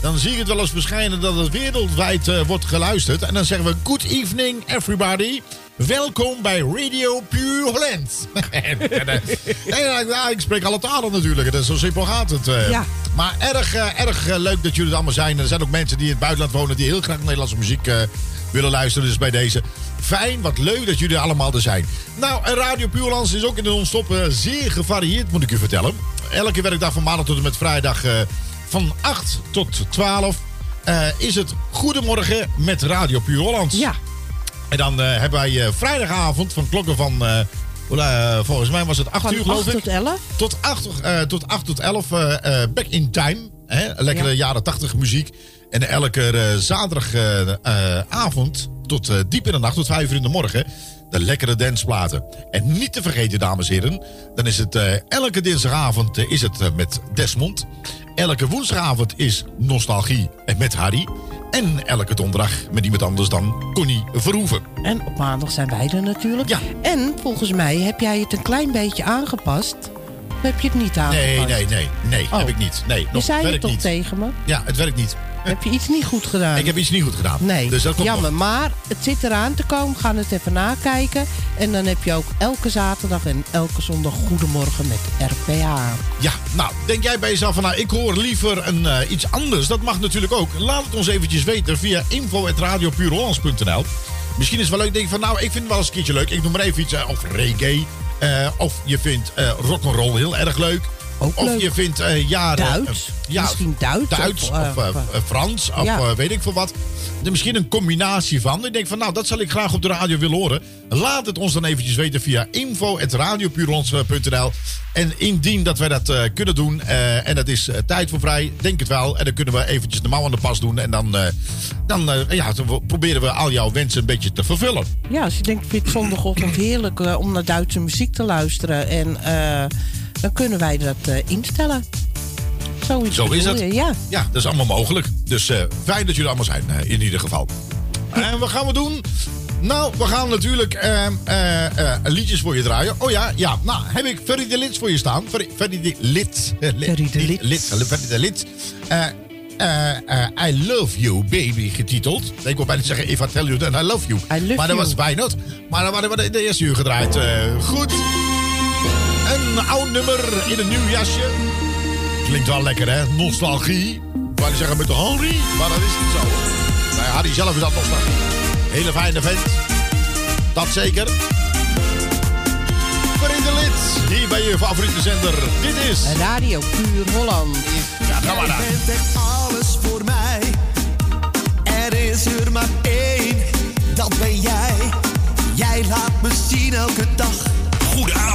dan zie je het wel eens verschijnen dat het wereldwijd wordt geluisterd. En dan zeggen we good evening everybody. Welkom bij Radio Puur Hollands. en, en, en, ja, ik spreek alle talen natuurlijk. Dat is zo simpel gaat het. Ja. Maar erg, erg leuk dat jullie er allemaal zijn. Er zijn ook mensen die in het buitenland wonen... die heel graag Nederlandse muziek willen luisteren. Dus bij deze fijn, wat leuk dat jullie allemaal er zijn. Nou, en Radio Puurlands is ook in de non-stop eh, zeer gevarieerd, moet ik u vertellen. Elke werkdag van maandag tot en met vrijdag eh, van 8 tot 12 eh, is het Goedemorgen met Radio Puur Hollands. Ja. En dan hebben wij vrijdagavond van klokken van... eh, volgens mij was het 8 Van uur, geloof 8 ik. tot 11? Tot 8, eh, tot 8 tot 11 eh, eh, Back in Time. Hè? Lekkere Ja. jaren 80 muziek. En elke eh, zaterdagavond tot eh, diep in de nacht, tot 5 uur in de morgen. De lekkere danceplaten. En niet te vergeten, dames en heren. Dan is het eh, elke dinsdagavond eh, is het eh, met Desmond. Elke woensdagavond is Nostalgie en met Harry. En elke donderdag met iemand anders dan Connie Verhoeven. En op maandag zijn wij er natuurlijk. Ja. En volgens mij heb jij het een klein beetje aangepast. Of heb je het niet aangepast? Nee, nee, nee. Nee, Oh. heb ik niet. Nee, Je nog zei het toch niet. tegen me? Ja, het werkt niet. Heb je iets niet goed gedaan? Ik heb iets niet goed gedaan. Nee, Dus dat komt jammer. nog. Maar het zit eraan te komen. We gaan het even nakijken. En dan heb je ook elke zaterdag en elke zondag Goedemorgen met RPA. Ja, nou, denk jij bij jezelf van, nou, ik hoor liever een, eh, iets anders. Dat mag natuurlijk ook. Laat het ons eventjes weten via info.radiopuurhollands.nl Misschien is het wel leuk, denk je van, nou, ik vind het wel eens een keertje leuk. Ik noem maar even iets, eh, of reggae. eh, of je vindt eh rock'n'roll heel erg leuk. Of leuk. je vindt eh jaren... Duits. ja, Misschien Duits. Duits of, of, eh, eh, eh, Frans of ja. eh, weet ik veel wat. Er misschien een combinatie van. Ik denk van, nou, dat zal ik graag op de radio willen horen. Laat het ons dan eventjes weten via info.radiopuurhollands.nl En indien dat wij dat eh, kunnen doen, eh, en dat is eh, tijd voor vrij, denk het wel. En dan kunnen we eventjes de mouw aan de pas doen. En dan, eh, dan eh, ja, dan proberen we al jouw wensen een beetje te vervullen. Ja, als je denkt, ik vind het zondagochtend heerlijk eh, om naar Duitse muziek te luisteren. En eh, dan kunnen wij dat eh, instellen. Zoiets Zo is je, Ja. Ja, dat is allemaal mogelijk. Dus eh, fijn dat jullie allemaal zijn, eh, in ieder geval. En wat gaan we doen? Nou, we gaan natuurlijk liedjes voor je draaien. Oh ja, ja. Nou, heb ik Ferry de Lits voor je staan. Ferry, de Lits. Eh, li- Ferry de Lid- Lid- Ferry de eh, I Love You Baby getiteld. Ik wil bijna zeggen If I Tell You Then I Love You. love maar dat you. was bijna. Maar dan waren we de, de eerste uur gedraaid. Goed. Een oud nummer in een nieuw jasje. Klinkt wel lekker, hè? Nostalgie. Niet zeggen met de Henry, maar dat is niet zo. Nou, Harry zelf is dat nostalgie. Hele fijne vent. Dat zeker. Verin de lid, hier bij je favoriete zender. Dit is... Radio Puur Holland. Ja, ga maar Jij naar. bent echt alles voor mij. Er is er maar één, dat ben jij. Jij laat me zien elke dag. Goedenavond.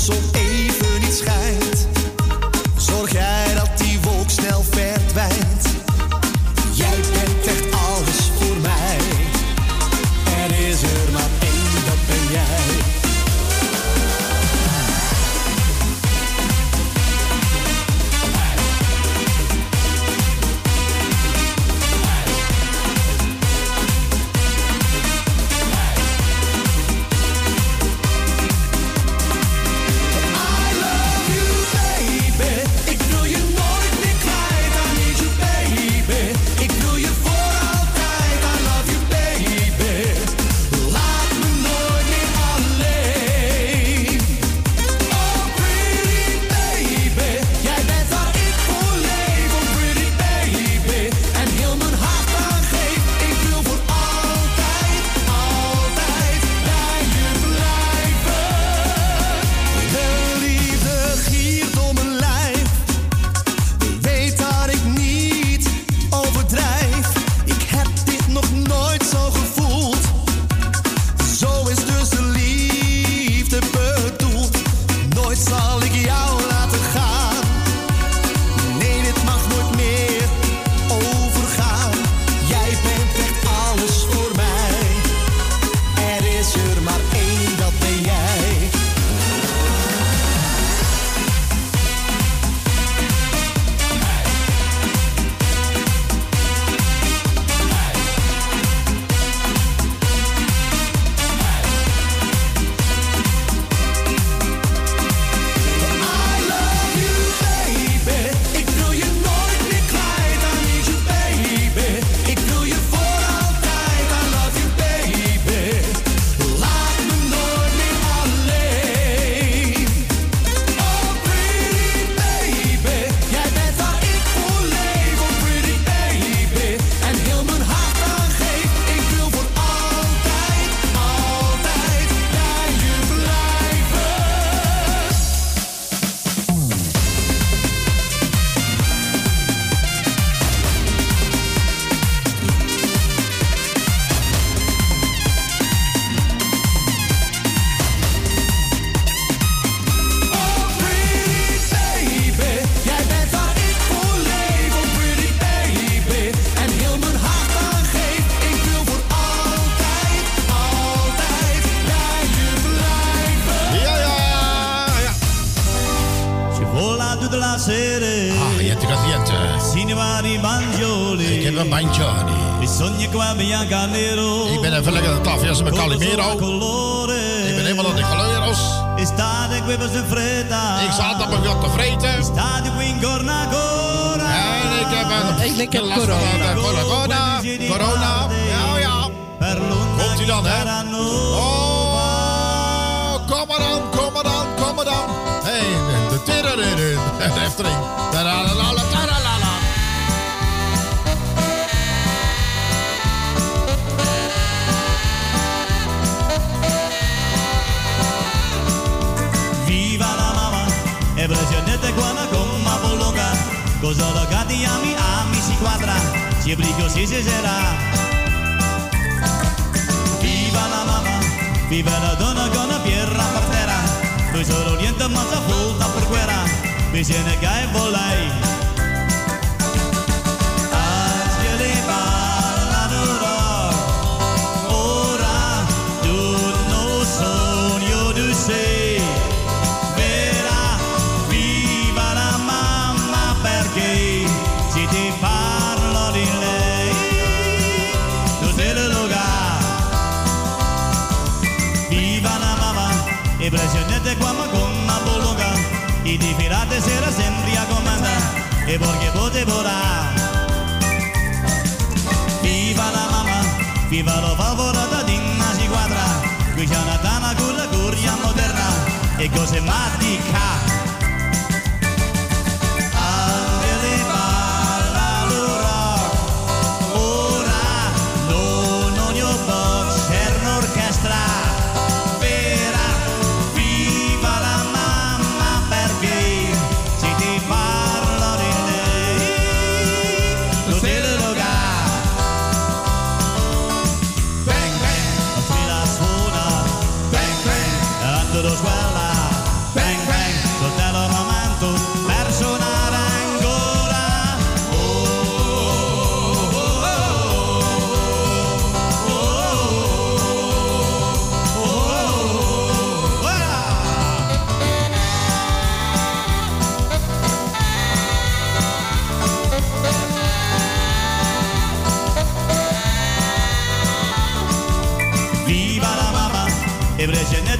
Zon even niet schijnt, e goes in my decal.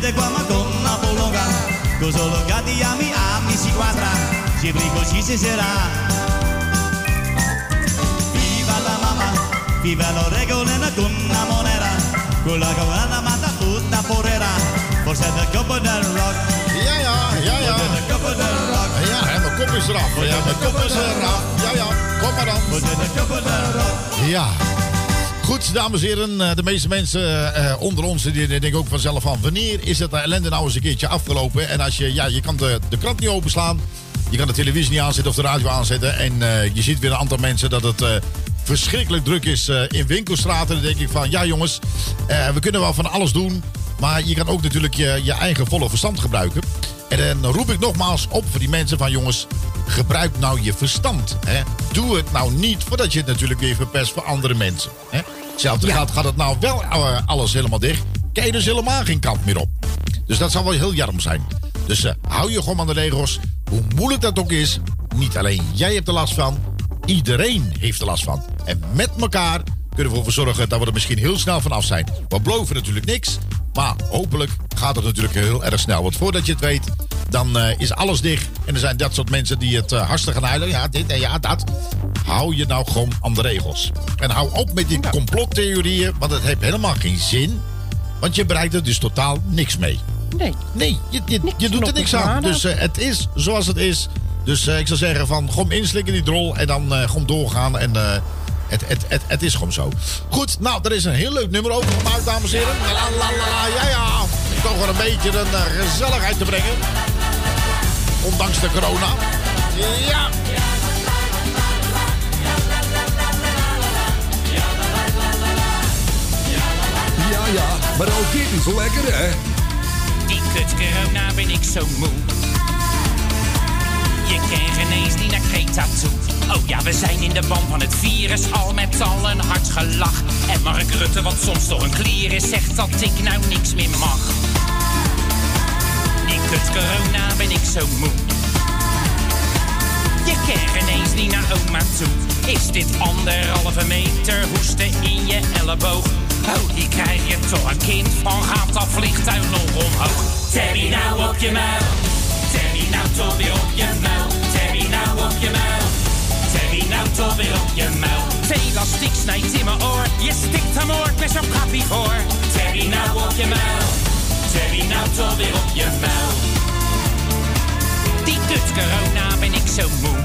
Precedente qua ma con una bolonga Con solo gatti ami ami si quadra Si brigo ci si sarà Viva la mamma Viva lo regolena con una monera Con la cavalana mata tutta porera Forse de koppen del rock Ja, ja, ja, ja. De koppen del rock Ja, hè, mijn kop is eraf. Ja, mijn kop is eraf. Ja, ja, kom maar dan. Forse de koppen del rock Ja. Goed, dames en heren, eh, de meeste mensen eh, onder ons die denken ook vanzelf van... wanneer is het ellende nou eens een keertje afgelopen? En als je, ja, je kan de, de krant niet openslaan, je kan de televisie niet aanzetten of de radio aanzetten... en eh, je ziet weer een aantal mensen dat het eh, verschrikkelijk druk is eh, in winkelstraten. Dan denk ik van, ja jongens, eh, we kunnen wel van alles doen... maar je kan ook natuurlijk je, je eigen volle verstand gebruiken. En dan roep ik nogmaals op voor die mensen van... jongens, gebruik nou je verstand. Hè? Doe het nou niet voordat je het natuurlijk weer verpest voor andere mensen. Hè? Hetzelfde gaat, gaat het nou wel eh, alles helemaal dicht. Kijk je dus helemaal geen kant meer op. Dus dat zou wel heel jammer zijn. Dus eh, hou je gewoon aan de regels. Hoe moeilijk dat ook is. Niet alleen jij hebt er last van. Iedereen heeft er last van. En met elkaar kunnen we ervoor zorgen dat we er misschien heel snel vanaf zijn. We beloven natuurlijk niks. Maar hopelijk gaat het natuurlijk heel erg snel. Want voordat je het weet, dan eh, is alles dicht. En er zijn dat soort mensen die het uh, hartstikke gaan huilen. Ja, dit en ja, dat. Hou je nou gewoon aan de regels. En hou op met die complottheorieën, want het heeft helemaal geen zin. Want je bereikt er dus totaal niks mee. Nee. Nee, je, je, je doet er niks aan. Dus uh, het is zoals het is. Dus ik zou zeggen van, gewoon inslikken die drol en dan gewoon doorgaan. En het, het, het, het, is gewoon zo. Goed, nou, er is een heel leuk nummer over gemaakt, dames en heren. La, la, la, la, ja, ja. Om toch wel een beetje een gezelligheid te brengen. Ondanks de corona. Ja. Ja, ja, maar ook dit is lekker, hè? Die kut corona ben ik zo moe. Je kan geen eens niet naar Kreta toe. Oh ja, we zijn in de ban van het virus, al met al een hard gelach. En Mark Rutte, wat soms door een klier is, zegt dat ik nou niks meer mag. Kut corona ben ik zo moe. Je kent ineens niet naar oma toe. Is dit anderhalve meter hoesten in je elleboog? Oh, die krijg je toch een kind van. Gaat dat vliegtuig nog omhoog? Terry nou op je muil. Terry nou toch weer op je muil. Terry nou op je muil. Terry nou toch weer op je muil. Elastiek snijdt in mijn oor. Je stikt hem oor met zo'n kappie voor. Terry nou op je muil. Terry nou weer op je muil. Die kut corona ben ik zo moe.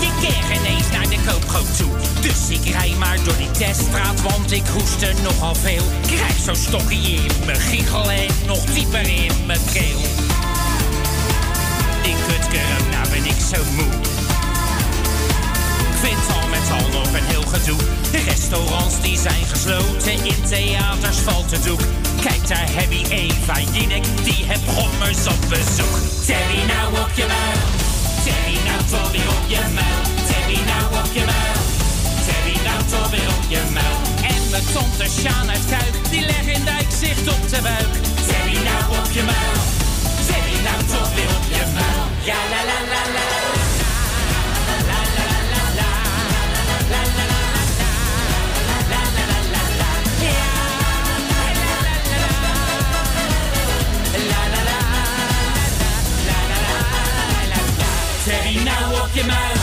Je keer ineens naar de koopgoot toe. Dus ik rij maar door die teststraat, want ik hoest er nogal veel. Krijg zo'n stokje in mijn giegel en nog dieper in mijn keel. Die kut corona ben ik zo moe. Ik vind al met al nog een heel gedoe. De restaurants die zijn gesloten, in theaters valt het doek. Kijk daar heb je Eva Jinek, die heb gommers op bezoek. Terry nou op je muil, Terry nou weer op je muil. Terry nou op je muil, Terry nou weer op je muil. En mijn tante Sjaan uit Kuik, die legt in dijk zicht op de buik. Terry nou op je muil, Terry nou weer op je muil. Ja la la la la. Terry nou op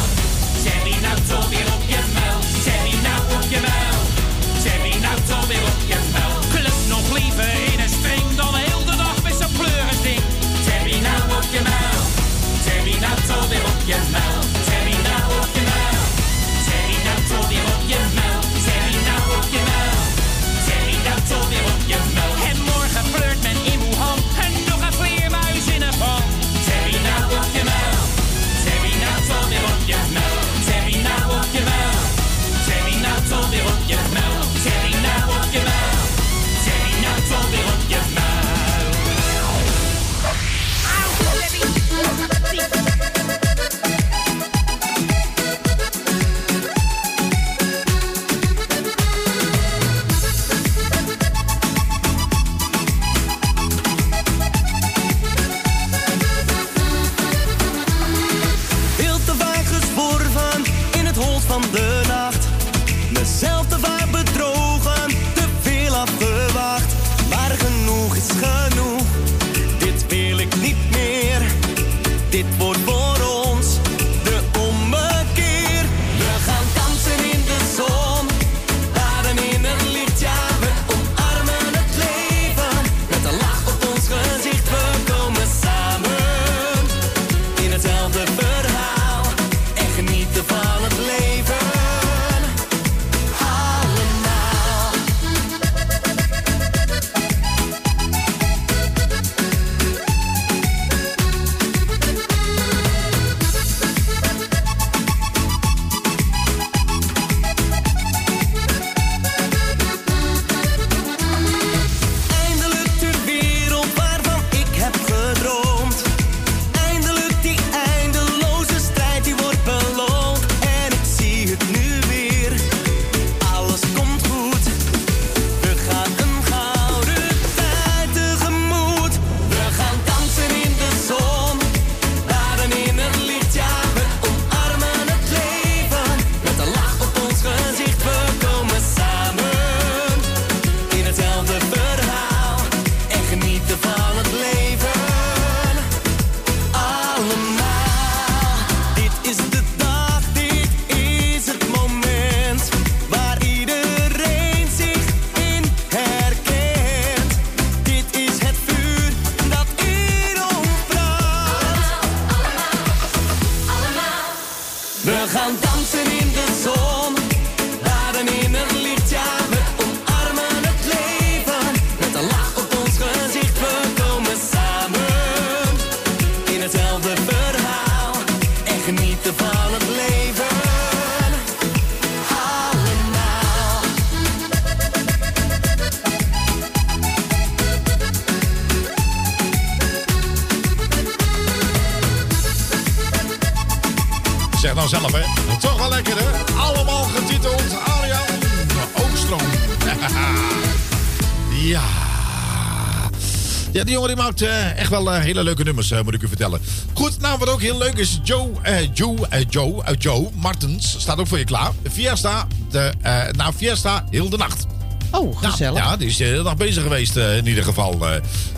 die jongen die maakt eh, echt wel eh, hele leuke nummers, eh, moet ik u vertellen. Goed, nou wat ook heel leuk is, Joe, Joe, Joe, Joe Martens staat ook voor je klaar. Fiesta, de, nou Fiesta, heel de nacht. Oh, gezellig. Ja, die is de hele dag bezig geweest in ieder geval.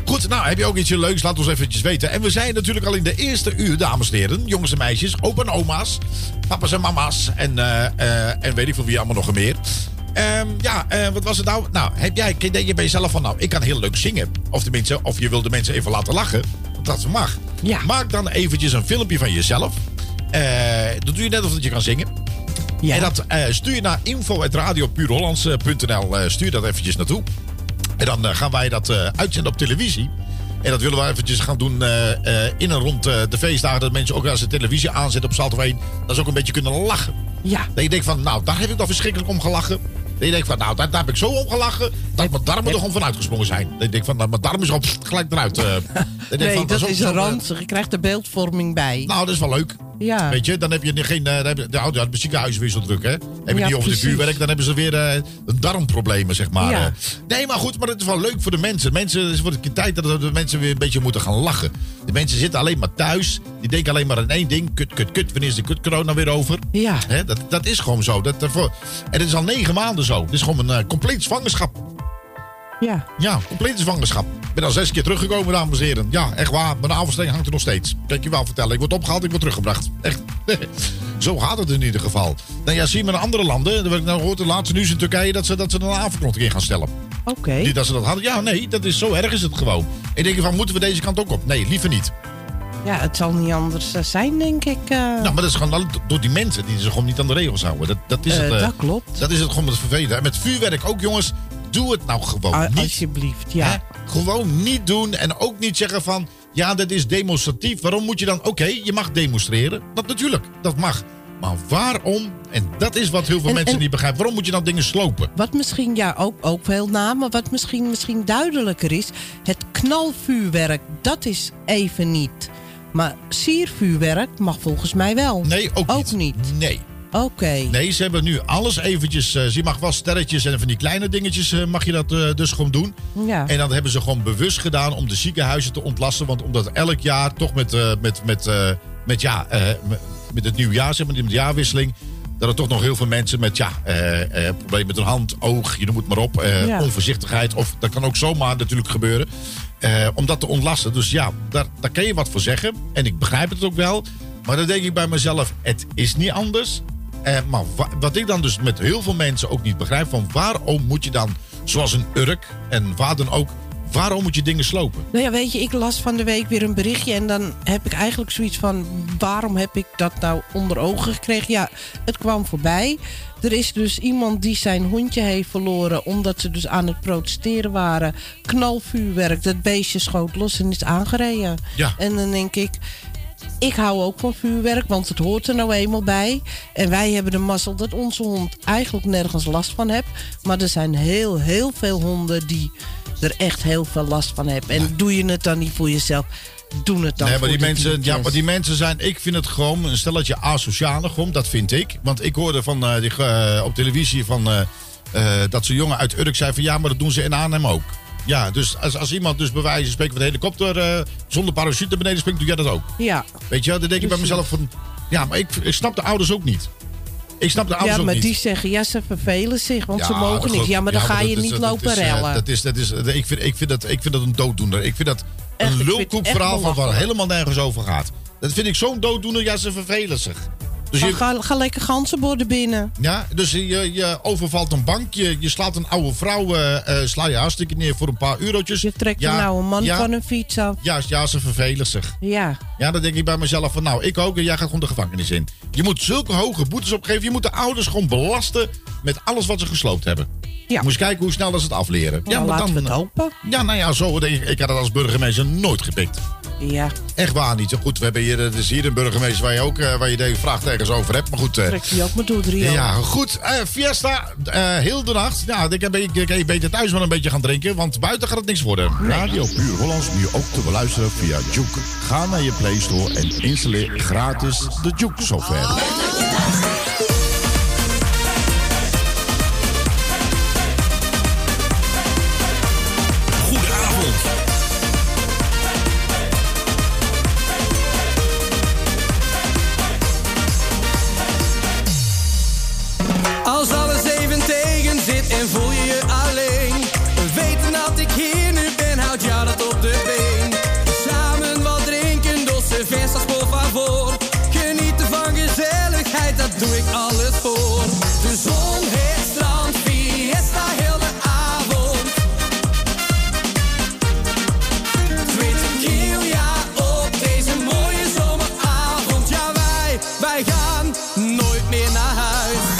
Goed, nou heb je ook iets leuks? Laat ons eventjes weten. En we zijn natuurlijk al in de eerste uur, dames en heren. Jongens en meisjes, opa en oma's, papa's en mama's. En, en weet ik van wie allemaal nog meer. Ehm, ja, wat was het nou? Nou, heb jij, denk je bij jezelf van, nou, ik kan heel leuk zingen. Of tenminste, of je wil de mensen even laten lachen. Want dat mag. Maak dan eventjes een filmpje van jezelf. Eh dat doe je net of dat je kan zingen. En dat eh, stuur je naar info.radiopuurhollands.nl. eh stuur dat eventjes naartoe. En dan gaan wij dat uitzenden op televisie. En dat willen we eventjes gaan doen in en rond de feestdagen. Dat mensen ook als ze televisie aanzetten op Salto 1... dat ze ook een beetje kunnen lachen. Ja. Dat je denkt van, nou, daar heb ik toch verschrikkelijk om gelachen. Dat je denkt van, nou, daar, daar heb ik zo om gelachen... dat mijn darmen er gewoon van uitgesprongen zijn. Je denkt van, nou, mijn darmen is pff, gelijk eruit. eh. Nee, van, dat zo- is zo, een eh, ranzig. Je krijgt er beeldvorming bij. Nou, dat is wel leuk. Ja. Weet je, dan heb je geen. eh, dan heb je, nou, ja, het ziekenhuis weer zo druk, hè? Heb je Ja, niet over de vuurwerk, dan hebben ze weer eh, darmproblemen, zeg maar. Ja. Nee, maar goed, maar het is wel leuk voor de mensen. Mensen, het wordt een keer tijd dat de mensen weer een beetje moeten gaan lachen. De mensen zitten alleen maar thuis. Die denken alleen maar aan één ding: kut, kut, kut. Wanneer is de kut corona weer over? Ja. Hè, dat, dat is gewoon zo. Dat, en het is al negen maanden zo. Het is gewoon een compleet zwangerschap. Ja. Ja, complete zwangerschap. Ik ben al zes keer teruggekomen, dames en heren. Ja, echt waar. Mijn navelstreng hangt er nog steeds. Kan ik je wel vertellen. Ik word opgehaald, ik word teruggebracht. Echt. Zo gaat het in ieder geval. Nou ja, zie je maar in andere landen. Ik nou gehoord, de laatste nieuws in Turkije, dat ze, dat ze een avondklok in gaan stellen. Oké. Niet dat ze dat hadden. Ja, nee, dat is zo erg is het gewoon. Ik denk van, moeten we deze kant ook op? Nee, liever niet. Ja, het zal niet anders eh, zijn, denk ik. eh. Nou, maar dat is gewoon door die mensen die zich gewoon niet aan de regels houden. Dat, dat is Eh, het. dat klopt. Dat is het gewoon het vervelende. En met vuurwerk ook, jongens. Doe het nou gewoon Ah, niet. Alsjeblieft, ja. Hè? Gewoon niet doen en ook niet zeggen van... ja, dat is demonstratief. Waarom moet je dan... Oké, je mag demonstreren. Dat natuurlijk, dat mag. Maar waarom? En dat is wat heel veel En- mensen en- niet begrijpen. Waarom moet je dan dingen slopen? Wat misschien, ja, ook, ook veel na, maar wat misschien, misschien duidelijker is... het knalvuurwerk, dat is even niet. Maar siervuurwerk mag volgens mij wel. Nee, ook, niet. Nee. Oké. Nee, ze hebben nu alles eventjes... eh, je mag wel sterretjes en van die kleine dingetjes eh, mag je dat eh, dus gewoon doen. Ja. En dat hebben ze gewoon bewust gedaan om de ziekenhuizen te ontlasten. Want omdat elk jaar toch met, met, met, met, ja, met- het nieuwjaar, zeg maar, met de jaarwisseling... dat er toch nog heel veel mensen met ja, eh, eh, problemen met hun hand, oog, je noem het maar op... eh, Ja. onvoorzichtigheid, of dat kan ook zomaar natuurlijk gebeuren... eh, om dat te ontlasten. Dus ja, daar, daar kan je wat voor zeggen. En ik begrijp het ook wel. Maar dan denk ik bij mezelf, het is niet anders. Eh, maar wa- wat ik dan dus met heel veel mensen ook niet begrijp... van waarom moet je dan, zoals een Urk en waar dan ook... waarom moet je dingen slopen? Nou ja, weet je, ik las van de week weer een berichtje en dan heb ik eigenlijk zoiets van: waarom heb ik dat nou onder ogen gekregen? Ja, het kwam voorbij. Er is dus iemand die zijn hondje heeft verloren omdat ze dus aan het protesteren waren. Knalvuurwerk, dat beestje schoot los en is aangereden. Ja. En dan denk ik. Ik hou ook van vuurwerk, want het hoort er nou eenmaal bij. En wij hebben de mazzel dat onze hond eigenlijk nergens last van heeft. Maar er zijn heel, heel veel honden die er echt heel veel last van hebben. En doe je het dan niet voor jezelf, doe het dan Nee, maar voor die, ja, maar die mensen zijn, ik vind het gewoon een stelletje asociale gewoon, dat vind ik. Want ik hoorde van, eh, die, eh, op televisie van, eh, dat zo'n jongen uit Urk zei van ja, maar dat doen ze in Arnhem ook. Ja, dus als, als iemand dus bij wijze van spreken van de helikopter eh, zonder parachute naar beneden springt, doe jij dat ook. Ja. Weet je, wel? dan denk ik bij mezelf van, ja, maar ik, ik snap de ouders ook niet. Ik snap de ouders Ja, ook maar niet. die zeggen, ja, ze vervelen zich, want ze Ja, mogen niet. Ja, maar dan ga je is- niet lopen is, eh, rellen. Dat is, dat is, ik, vind, ik, vind dat, ik vind dat een dooddoener. Ik vind dat Echt, een vind het lulkoek echt verhaal van waar helemaal nergens over gaat. Dat vind ik zo'n dooddoener. Ja, ze vervelen zich. Dus je, ga, ga lekker ganzenborden binnen. ja, dus je, je overvalt een bank, je, je slaat een oude vrouw, eh, eh, sla je hartstikke neer voor een paar eurotjes. Je trekt een oude man van een fiets af. Ja, ja, ze vervelen zich. Ja. Ja, dan denk ik bij mezelf van nou, ik ook en jij gaat gewoon de gevangenis in. Je moet zulke hoge boetes opgeven. Je moet de ouders gewoon belasten met alles wat ze gesloopt hebben. Ja. Moet eens kijken hoe snel dat ze het afleren. Nou, maar laten we het hopen. Ja, nou ja, zo. Ik, ik had het als burgemeester nooit gepikt. Ja. Echt waar niet. Goed, we hebben hier, er is hier een burgemeester waar je ook eh, waar je deze vraagtekens over hebt. Maar goed. eh, Trekt hij ook maar door drie ja, goed. Eh, fiesta, eh, heel de nacht. Ja, ik kan ik je beter thuis wel een beetje gaan drinken, want buiten gaat het niks worden. Radio Puur Hollands nu ook te beluisteren via Juke. Ga naar je Play Store en installeer gratis de Juke software. Wij gaan nooit meer naar huis.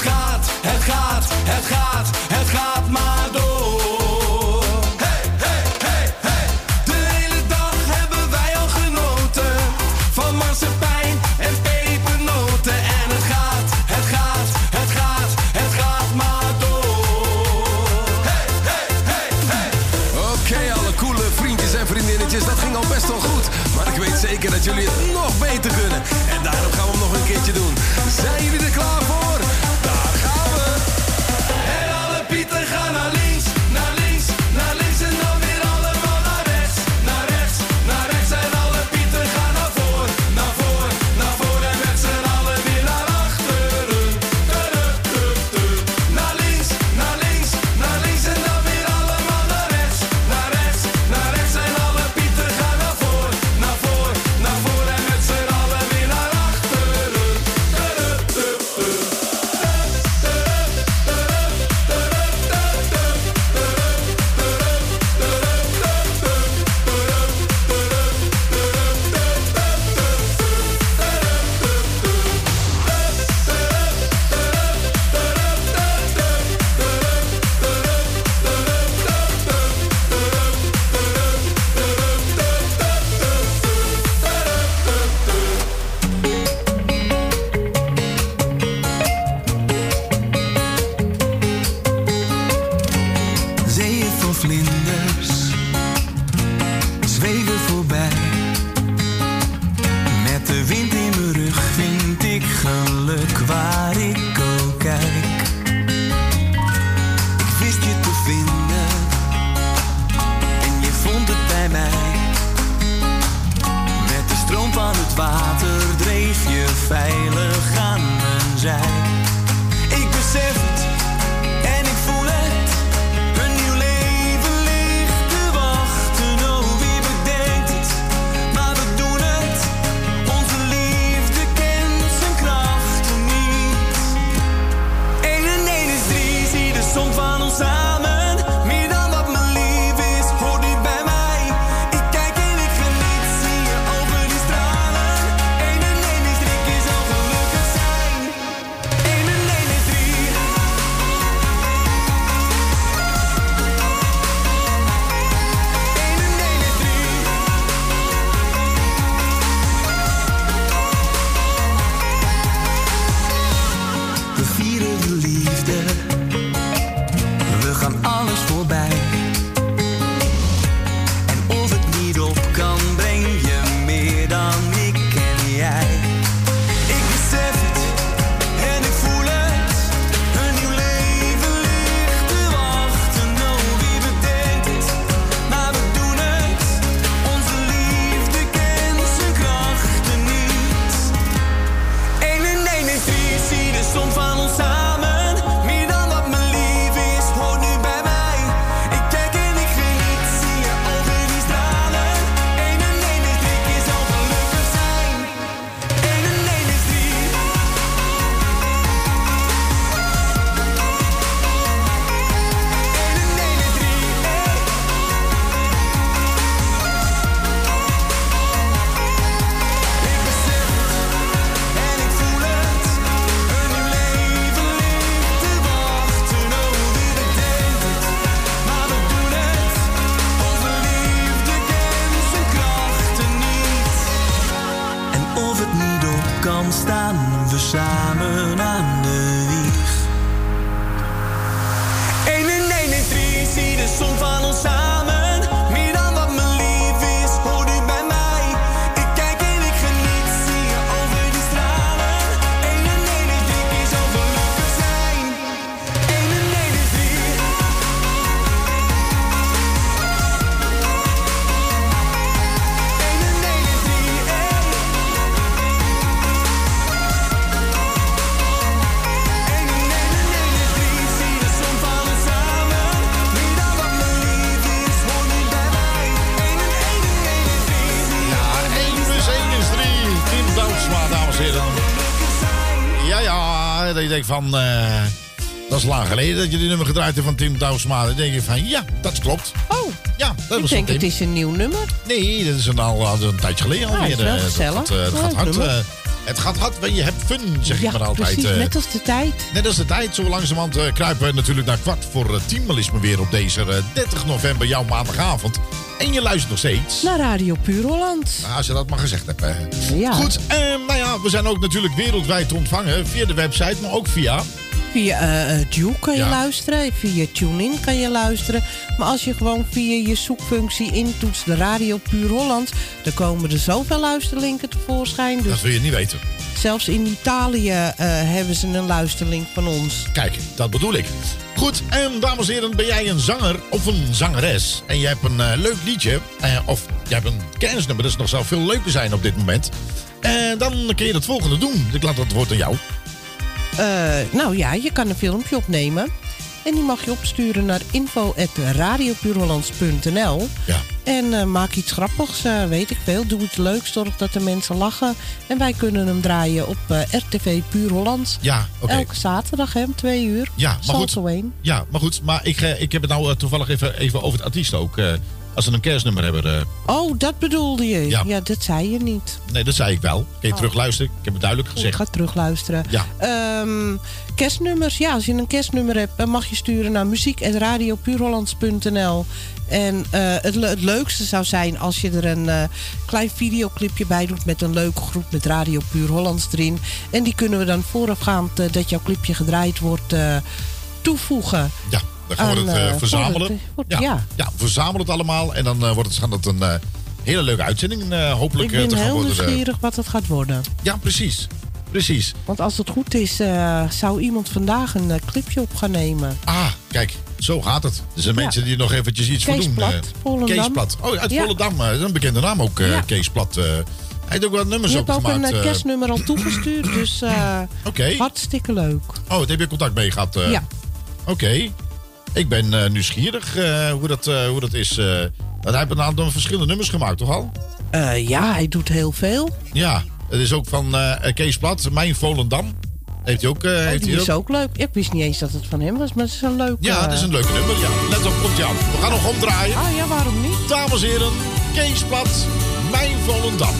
Gaat, van... eh, dat is lang geleden dat je die nummer gedraaid hebt van Tim Douwsma. Dan denk je van, ja, dat klopt. Oh, Ja, dat ik denk het is een nieuw nummer. Nee, dat is een, al, al een tijdje geleden Ja, alweer. is wel eh, dat eh, het Leuk gaat hard. eh, het gaat hard, want je hebt fun, zeg ja, ik maar altijd. precies. eh. Net als de tijd. Net als de tijd, zo langzamerhand eh, kruipen we natuurlijk naar kwart voor eh, tien. Maar is me weer op deze eh, 30 november, jouw maandagavond. En je luistert nog steeds. Naar Radio Puur Holland. Nou, als je dat maar gezegd hebt. hè. Ja. Goed, eh, nou ja, we zijn ook natuurlijk wereldwijd te ontvangen. Via de website, maar ook via... Via Duke kan je Ja. luisteren. Via TuneIn kan je luisteren. Maar als je gewoon via je zoekfunctie intoetst de Radio Puur Holland... dan komen er zoveel luisterlinken tevoorschijn. Dus Dat wil je niet weten. zelfs in Italië eh, hebben ze een luisterlink van ons. Kijk, dat bedoel ik. Goed, en dames en heren, ben jij een zanger of een zangeres... en je hebt een eh, leuk liedje, eh, of je hebt een kennisnummer... dat nog zou veel leuker zijn op dit moment... En dan kun je het volgende doen. Ik laat dat woord aan jou. Eh, nou ja, je kan een filmpje opnemen. En die mag je opsturen naar info.radiopuurhollands.nl. Ja. En eh, maak iets grappigs, eh, weet ik veel. Doe iets leuks, zorg dat de mensen lachen. En wij kunnen hem draaien op eh, RTV Puur Holland. Ja, oké. Elke zaterdag, hè, om twee uur. Ja, maar goed. Salto 1. Ja, maar goed. Maar ik, ik heb het nou toevallig even, even over het artiest ook. als ze een kerstnummer hebben. Oh, dat bedoelde je? Ja. Ja, dat zei je niet. nee, dat zei ik wel. Kun je Oh. terugluisteren? Ik heb het duidelijk Ik gezegd. ga terugluisteren. Ja. Ehm, kerstnummers, ja, als je een kerstnummer hebt, dan mag je sturen naar muziek.radiopuurhollands.nl. En eh, het, le- het leukste zou zijn als je er een eh, klein videoclipje bij doet met een leuke groep met Radio Puur Hollands erin. En die kunnen we dan voorafgaand eh, dat jouw clipje gedraaid wordt toevoegen. Ja, dan gaan we Aan, het verzamelen. het- ja. ja. Verzamelen het allemaal. En dan wordt het, gaat het een hele leuke uitzending hopelijk Ik ben te gaan heel worden. eh. nieuwsgierig wat het gaat worden. Ja, precies. Precies. Want als het goed is, eh, zou iemand vandaag een eh, clipje op gaan nemen. Ah, kijk, zo gaat het. Er zijn Ja. mensen die er nog eventjes iets voor Kees doen. Plat, eh. Volendam. Kees Plat. Oh, uit Ja. Volendam. Dat is een bekende naam ook, Ja. Kees Plat. hij heeft ook wat nummers Je ook hebt ook een eh. kerstnummer al toegestuurd, dus Oké. hartstikke leuk. Oh, daar heb je contact mee gehad? eh? Ja. Oké. Ik ben nieuwsgierig hoe, dat, hoe dat is. hij heeft een aantal verschillende nummers gemaakt, toch al? Ja, hij doet heel veel. Ja. Het is ook van eh, Kees Plat, Mijn Volendam. Heeft hij ook... eh, heeft die hij is ook leuk. Ik wist niet eens dat het van hem was, maar het is een leuk. Ja, eh, het is een leuke nummer. Ja. Let op, komt hij aan. We gaan nog omdraaien. Ah ja, waarom niet? Dames en heren, Kees Plat, Mijn Volendam.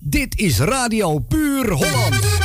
Dit is Radio Puur Holland.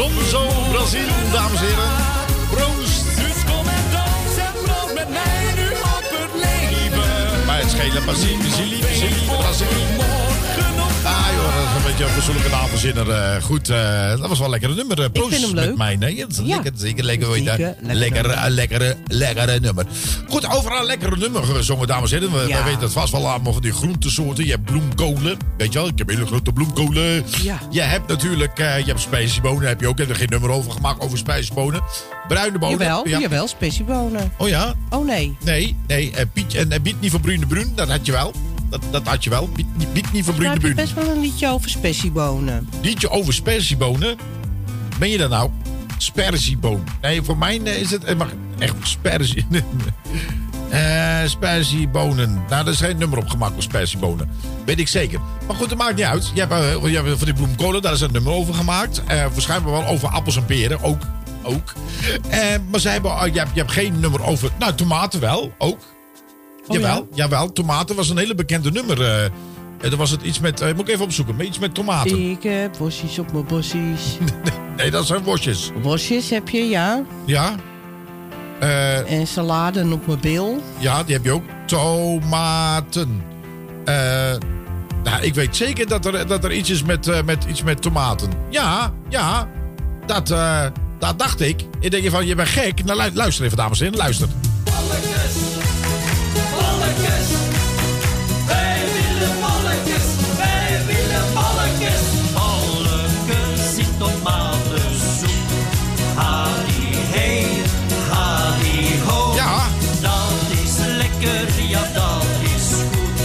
Weet of Zon, zo, Brazil, dames en heren. Proost. Dus kom en dans en proost met mij nu op het leven. Maar het schelen Brazil, Brazil, Brazil, Brazil. Joh, dat is een beetje een persoonlijke naamverzinner. Eh, goed, eh, dat was wel een lekkere nummer. Eh, Proost vind hem met leuk. mij. Nee, is Ja. lekker, zeker lekker. Zeker, Lekker, lekker lekkere, nummer. eh, lekkere, lekkere nummer. Goed, over een lekkere nummer gezongen, dames en heren. We, Ja. we weten het vast wel allemaal van die groentesoorten. Je hebt bloemkolen. Weet je wel, ik heb hele grote bloemkolen. Ja. Je hebt natuurlijk, eh, je hebt spijsbonen. Heb je ook. Ik heb er geen nummer over gemaakt over spijsbonen. Bruine bonen. Jawel, ja. jawel, spessiebonen. Oh ja? Oh nee. Nee, nee. eh, Piet, en eh, Biet niet voor Brune Bruin, dat had je wel. Dat, dat had je wel. Niet- niet voor Daar Brune heb best wel een liedje over spessiebonen. Liedje over sperziebonen. Ben je dat nou? Sperzieboon. Nee, voor mij eh, is het eh, maar echt sperzie. Eh sperziebonen. Nou, er is geen nummer op gemaakt voor sperziebonen. Weet ik zeker. Maar goed, dat maakt niet uit. Je hebt, eh, je hebt van die bloemkolen, daar is een nummer over gemaakt. Waarschijnlijk wel over appels en peren. Ook. ook. Maar ze hebben, je, hebt, je hebt geen nummer over... Nou, tomaten wel. Ook. Oh, jawel, jawel. Tomaten was een hele bekende nummer. eh En dan was het iets met, eh, moet ik even opzoeken, maar iets met tomaten. Ik heb bosjes op mijn bosjes. Nee, dat zijn worstjes. Bosjes heb je, ja. Ja. Eh, En salade op mijn bil. ja, die heb je ook. Tomaten. Eh, nou, ik weet zeker dat er, dat er iets is met, eh, met, iets met tomaten. Ja, ja. Dat, eh, dat dacht ik. Ik denk je van, je bent gek. Nou, lu- luister even, dames en heren. Luister. Wij willen bolletjes, wij willen bolletjes. Bolletjes in tomatensoep. Hadi hey, hadi ho. Ja. Dat is lekker, ja dat is goed.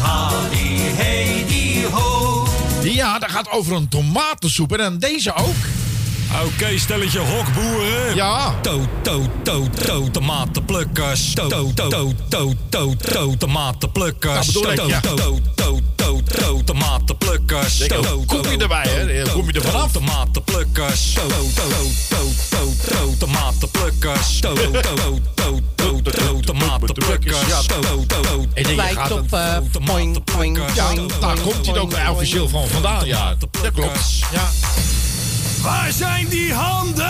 Hadi hey, die ho. Ja, dat gaat over een tomatensoep. En dan deze ook. Oké, stelletje hokboeren. Ja. To, to, to, to, tomatenplukkers. To, to, to, to, to, to, tomatenplukkers. Dat bedoel ik, To, ja. to, to, to, to, to, tomatenplukkers. To, to, kom je erbij, hè? to, Kom je er to, vanaf? Tomatenplukkers. To, to, to, to, to, tomatenplukkers. To, to, to, to, to, to, tomatenplukkers. Ja, To, to, to, Ik denk, je Lijkt gaat op een- eh poing, poing, Ja, daar komt hij ook officieel van vandaan. Ja, dat klopt. Ja. Waar zijn die handen?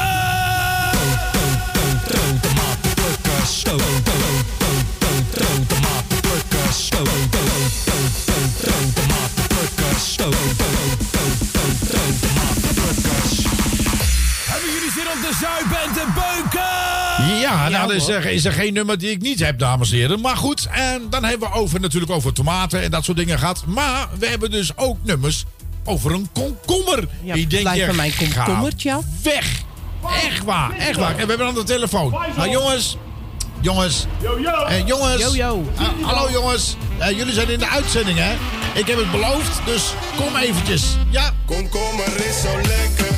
Hebben jullie zin om te zuipen en te beuken? Ja, nou, is er, is er geen nummer die ik niet heb, dames en heren. Maar goed, en dan hebben we over, natuurlijk over tomaten en dat soort dingen gehad. Maar we hebben dus ook nummers over een komkommer. Ja, Die denk blijf je, van mijn komkommertje af. Weg! Echt waar, echt waar. En we hebben aan de telefoon. Nou jongens, jongens. Eh, jongens. Yo, yo. Ah, hallo jongens. Eh, jullie zijn in de uitzending, hè? Ik heb het beloofd, dus kom eventjes. Ja. Komkommer is zo lekker,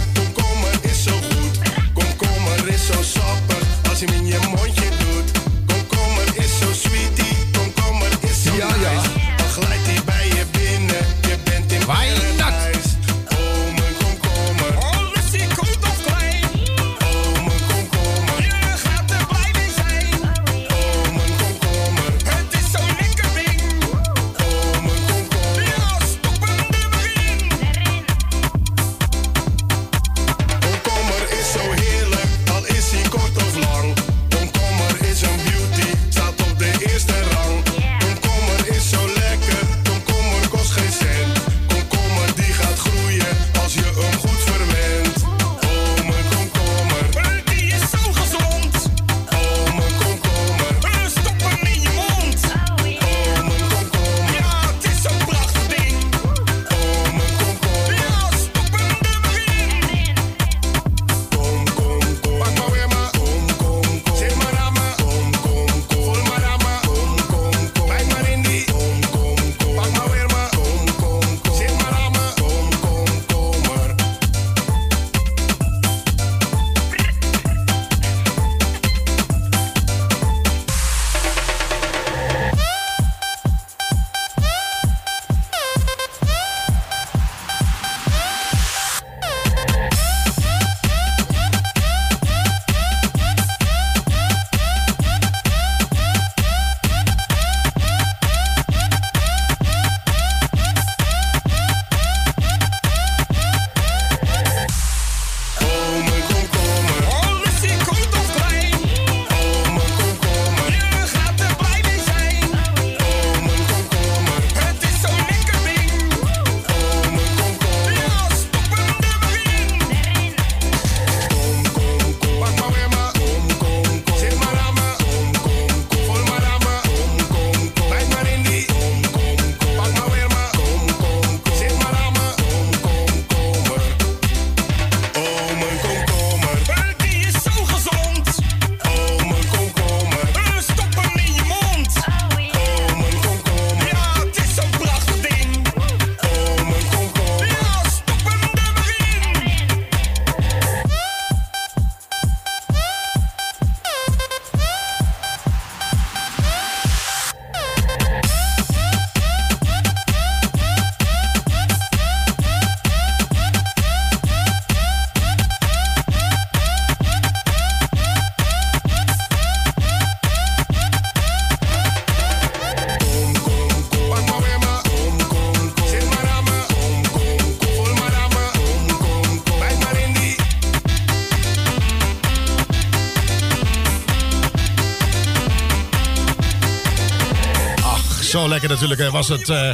zo lekker natuurlijk was het. eh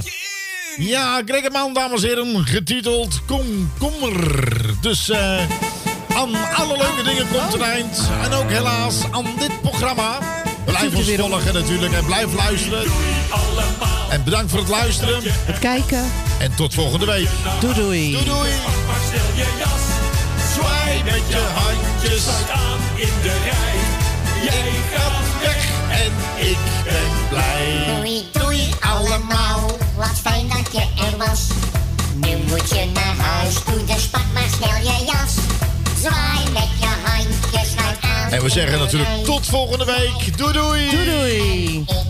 ja, Greggerman, dames en heren, getiteld Komkommer. Dus eh aan alle leuke dingen komt een eind. En ook helaas aan dit programma. Blijf ons volgen natuurlijk en blijf luisteren. En bedankt voor het luisteren. Het kijken. En tot volgende week. Doei doei. Doei doei. Zwaai met je handjes. aan in de rij. Jij gaat weg en ik ben blij. Doei allemaal, wat fijn dat je er was. Nu moet je naar huis toe, dus pak maar snel je jas. Zwaai met je handjes naar aan. En we zeggen natuurlijk tot volgende week. Doei doei. Doei doei.